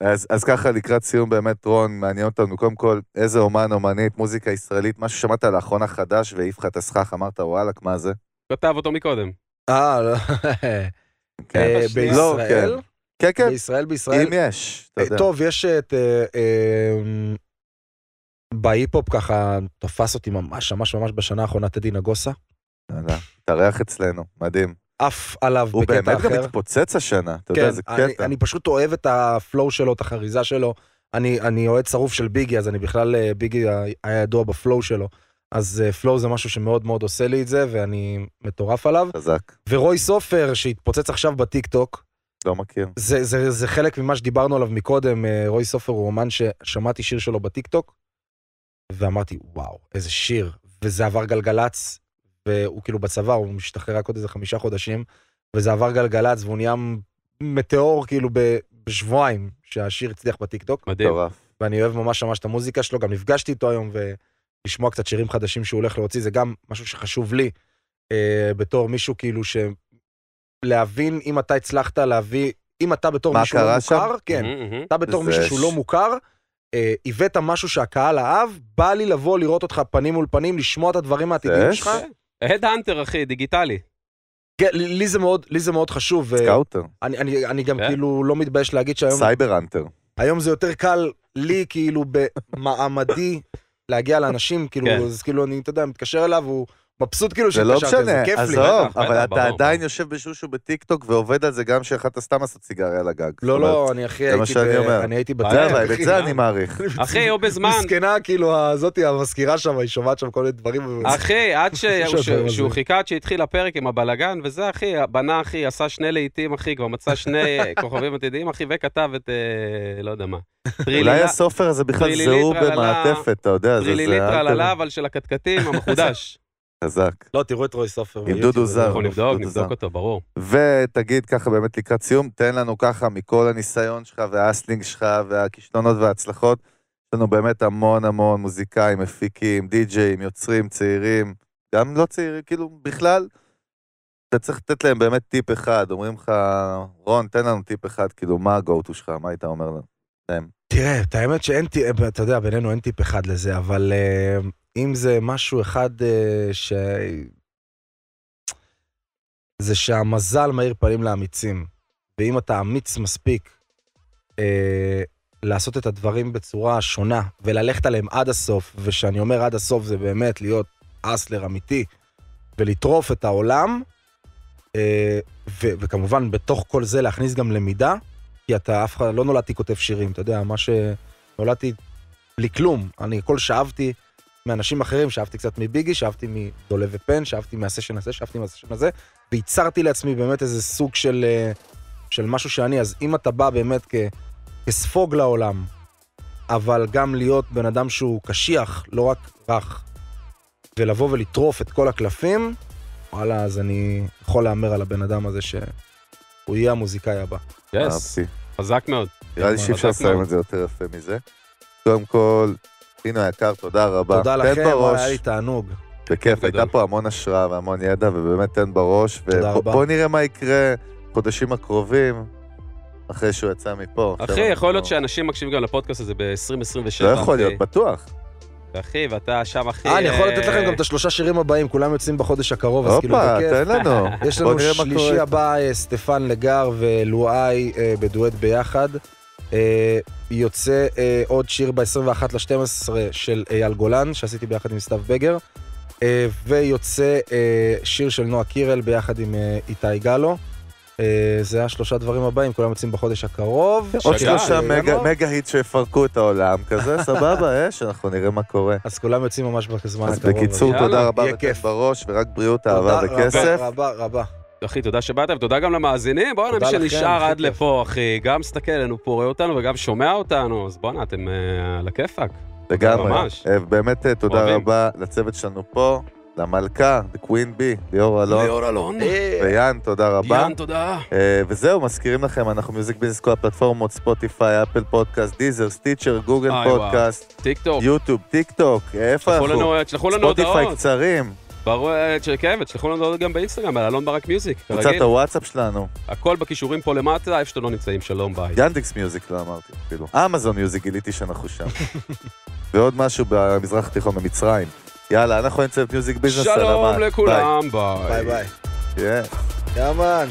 אז, אז ככה לקראת סיום באמת רון, מעניין אותנו קודם כל איזה אומן, אומנית, מוזיקה ישראלית, מה ששמעת לאחרונה חדש והעיף לך את הסכך, אמרת וואלה, מה זה? כתב אותו מקודם. אה, לא. *laughs* כן. אה. לא, בישראל? כן, כן, בישראל, בישראל. אם יש, אתה אה, יודע. טוב, יש את... אה, בהיפ-הופ ככה תפס אותי ממש ממש ממש בשנה האחרונה טדי נגוסה. התארח אצלנו, מדהים. עף עליו הוא בקטע באמת גם אחר. התפוצץ השנה, אתה כן, יודע, זה אני, קטע. אני פשוט אוהב את ה flow שלו, את החריזה שלו. אני, אני אוהד שרוף של ביגי, אז אני בכלל, אה, ביגי היה ידוע ב flow שלו. אז אה, flow זה משהו שמאוד מאוד עושה לי את זה, ואני מטורף עליו. חזק, ורוי סופר, שהתפוצץ עכשיו בטיק טוק, לא מכיר. זה, זה, זה חלק ממה שדיברנו עליו מקודם, אה, רוי סופר הוא אומן ששמעתי שיר שלו בטיקטוק, ואמרתי, וואו, איזה שיר. וזה עבר גלגלצ, והוא כאילו בצבא, הוא משתחרר רק עוד איזה חמישה חודשים, וזה עבר גלגלצ, והוא נהיה מטאור כאילו ב- בשבועיים שהשיר הצליח בטיקטוק, מדהים. ואני אוהב ממש ממש את המוזיקה שלו, גם נפגשתי איתו היום, ולשמוע קצת שירים חדשים שהוא הולך להוציא, זה גם משהו שחשוב לי, אה, בתור מישהו כאילו ש... להבין אם אתה הצלחת להביא, אם אתה בתור מישהו לא שם? מוכר, כן, מהמם. אתה בתור מישהו שהוא לא מוכר, אה, הבאת משהו שהקהל אהב, בא לי לבוא לראות אותך פנים מול פנים, לשמוע את הדברים העתידיים שלך. head hunter, אחי, דיגיטלי. כן, לי זה מאוד, לי זה מאוד חשוב. ו- scouter, אני, אני, אני גם כן. כאילו לא מתבייש להגיד שהיום cyber hunter. היום זה יותר קל לי כאילו במעמדי להגיע לאנשים, כאילו, כן. אז כאילו אני, אתה יודע, מתקשר אליו, הוא מבסוט כאילו זה לא משנה. עזוב, בטח, אבל בטח, אתה עדיין. יושב בשושו בטיקטוק ועובד על זה גם שיכולת סתם לעשות סיגריה על הגג. לא, לא, אני אחי זה מה הייתי שאני אומר. אני הייתי. אבל, את זה? אני מעריך. *laughs* אחי, או בזמן, מסכנה, כאילו, הזאתי, המזכירה שם, היא שומעת שם כל מיני דברים. אחי, עד *laughs* שהוא- חיכה עד שהתחיל הפרק עם הבלגן, וזה, אחי, בנה, אחי, עשה שני להיטים, אחי, כבר מצא שני *laughs* כוכבים עתידיים, אחי, וכתב את, אה, לא יודע מה. אולי הסופר הזה בכלל זהו במעטפת, אתה יודע, זה טרללה, אבל של הקטקטים, המחודש. חזק. לא, תראו את רוי סופר. עם דודו זר. אנחנו נבדוק. נבדוק אותו, ברור. ותגיד ככה באמת לקראת סיום, תן לנו ככה מכל הניסיון שלך והאסלינג שלך והכישלונות וההצלחות. יש לנו באמת המון המון מוזיקאים, מפיקים, די-ג'אים, יוצרים, צעירים, גם לא צעירים, כאילו בכלל, אתה צריך לתת להם באמת טיפ אחד, אומרים לך, רון, תן לנו טיפ אחד, כאילו, מה ה-go-to שלך, מה היית אומר להם? תראה, את האמת שאין טיפ, אתה יודע, בינינו אין טיפ אחד לזה, אבל אה, אם זה משהו אחד אה, ש... זה שהמזל מאיר פנים לאמיצים, ואם אתה אמיץ מספיק אה, לעשות את הדברים בצורה שונה, וללכת עליהם עד הסוף, ושאני אומר עד הסוף זה באמת להיות אסלר אמיתי, ולטרוף את העולם, אה, ו- וכמובן בתוך כל זה להכניס גם למידה, כי אתה אף אחד, לא נולדתי כותב שירים, אתה יודע, מה שנולדתי בלי כלום. אני הכל שאבתי מאנשים אחרים, שאבתי קצת מביגי, שאבתי מדולה ופן, שאבתי מהסשן הזה, שאבתי מהסשן הזה, וייצרתי לעצמי באמת איזה סוג של, אה, של משהו שאני, אז אם אתה בא באמת כ, כספוג לעולם, אבל גם להיות בן אדם שהוא קשיח, לא רק רך, ולבוא ולטרוף את כל הקלפים, וואלה, אז אני יכול להמר על הבן אדם הזה שהוא יהיה המוזיקאי הבא. יס, אהבתי. חזק מאוד. נראה לי שאי אפשר לסיים. את זה יותר יפה מזה. קודם כל, פינו היקר, תודה רבה. תודה לכם, בראש. היה לי תענוג. בכיף. הייתה פה המון השראה והמון ידע, ובאמת תן בראש. תודה רבה. ובוא נראה מה יקרה חודשים הקרובים, אחרי שהוא יצא מפה. אחי, יכול להיות שאנשים מקשיבים גם לפודקאסט הזה ב-2027. לא יכול להיות, בטוח. אחי, ואתה שם, אחי... אה, אני יכול לתת אה, לכם גם את השלושה שירים הבאים, כולם יוצאים בחודש הקרוב, אז כאילו הופה, בכיף. תן לנו. *laughs* יש בוא לנו שלישי. הבא, אה, סטפן לגר ולואי אה, בדואט ביחד. אה, יוצא אה, עוד שיר ב-21 ל-12 של אייל גולן, שעשיתי ביחד עם סתיו בגר. אה, ויוצא אה, שיר של נועה קירל ביחד עם אה, איתי גלו. אה, זה השלושה דברים הבאים, כולם יוצאים בחודש הקרוב. עוד שלושה אה, מגה- היט שיפרקו את העולם, כזה, *laughs* סבבה, אש, אנחנו נראה מה קורה. אז כולם יוצאים ממש בזמן אז הקרוב. בקיצור, יאללה, תודה רבה כיף. בראש, ורק בריאות, תודה אהבה וכסף. רבה רבה. אחי, תודה שבאת, ותודה גם למאזינים. בואנה, מי תודה לכם, שנשאר עד. לפה, אחי, גם מסתכל עלינו פה, רואה אותנו, וגם שומע אותנו, אז בואנה, אתם אה, על הכיפאק. לגמרי. אה, באמת אה, תודה. רבה לצוות שלנו פה, למלכה, The Queen Bee, ליאור אלון, ליאור אלון. ויאן, תודה רבה. יאן, תודה. וזהו, מזכירים לכם, אנחנו Music Business כל הפלטפורמות, ספוטיפיי, אפל פודקאסט, דיזר, סטיצ'ר, גוגל. פודקאסט, טיק טוק. יוטיוב, טיק טוק, איפה אנחנו? לנו- תשלחו לנו ספוטיפיי הודעות. קצרים, ברור, אה, כן, ותשלחו לנו גם באינסטגרם, על אלון ברק מיוזיק. קבוצת כרגיל. הוואטסאפ שלנו, הכל בקישורים פה למטה, איפה שאתם לא נמצאים, שלום, ביי. ינדקס מיוזיק לא אמרתי אפילו, אמזון מיוזיק גיליתי שאנחנו שם. *laughs* ועוד משהו במזרח התיכון במצרים. יאללה, אנחנו נצא Music Business, שלום. לכולם, ביי. ביי ביי. Yeah. יאמן.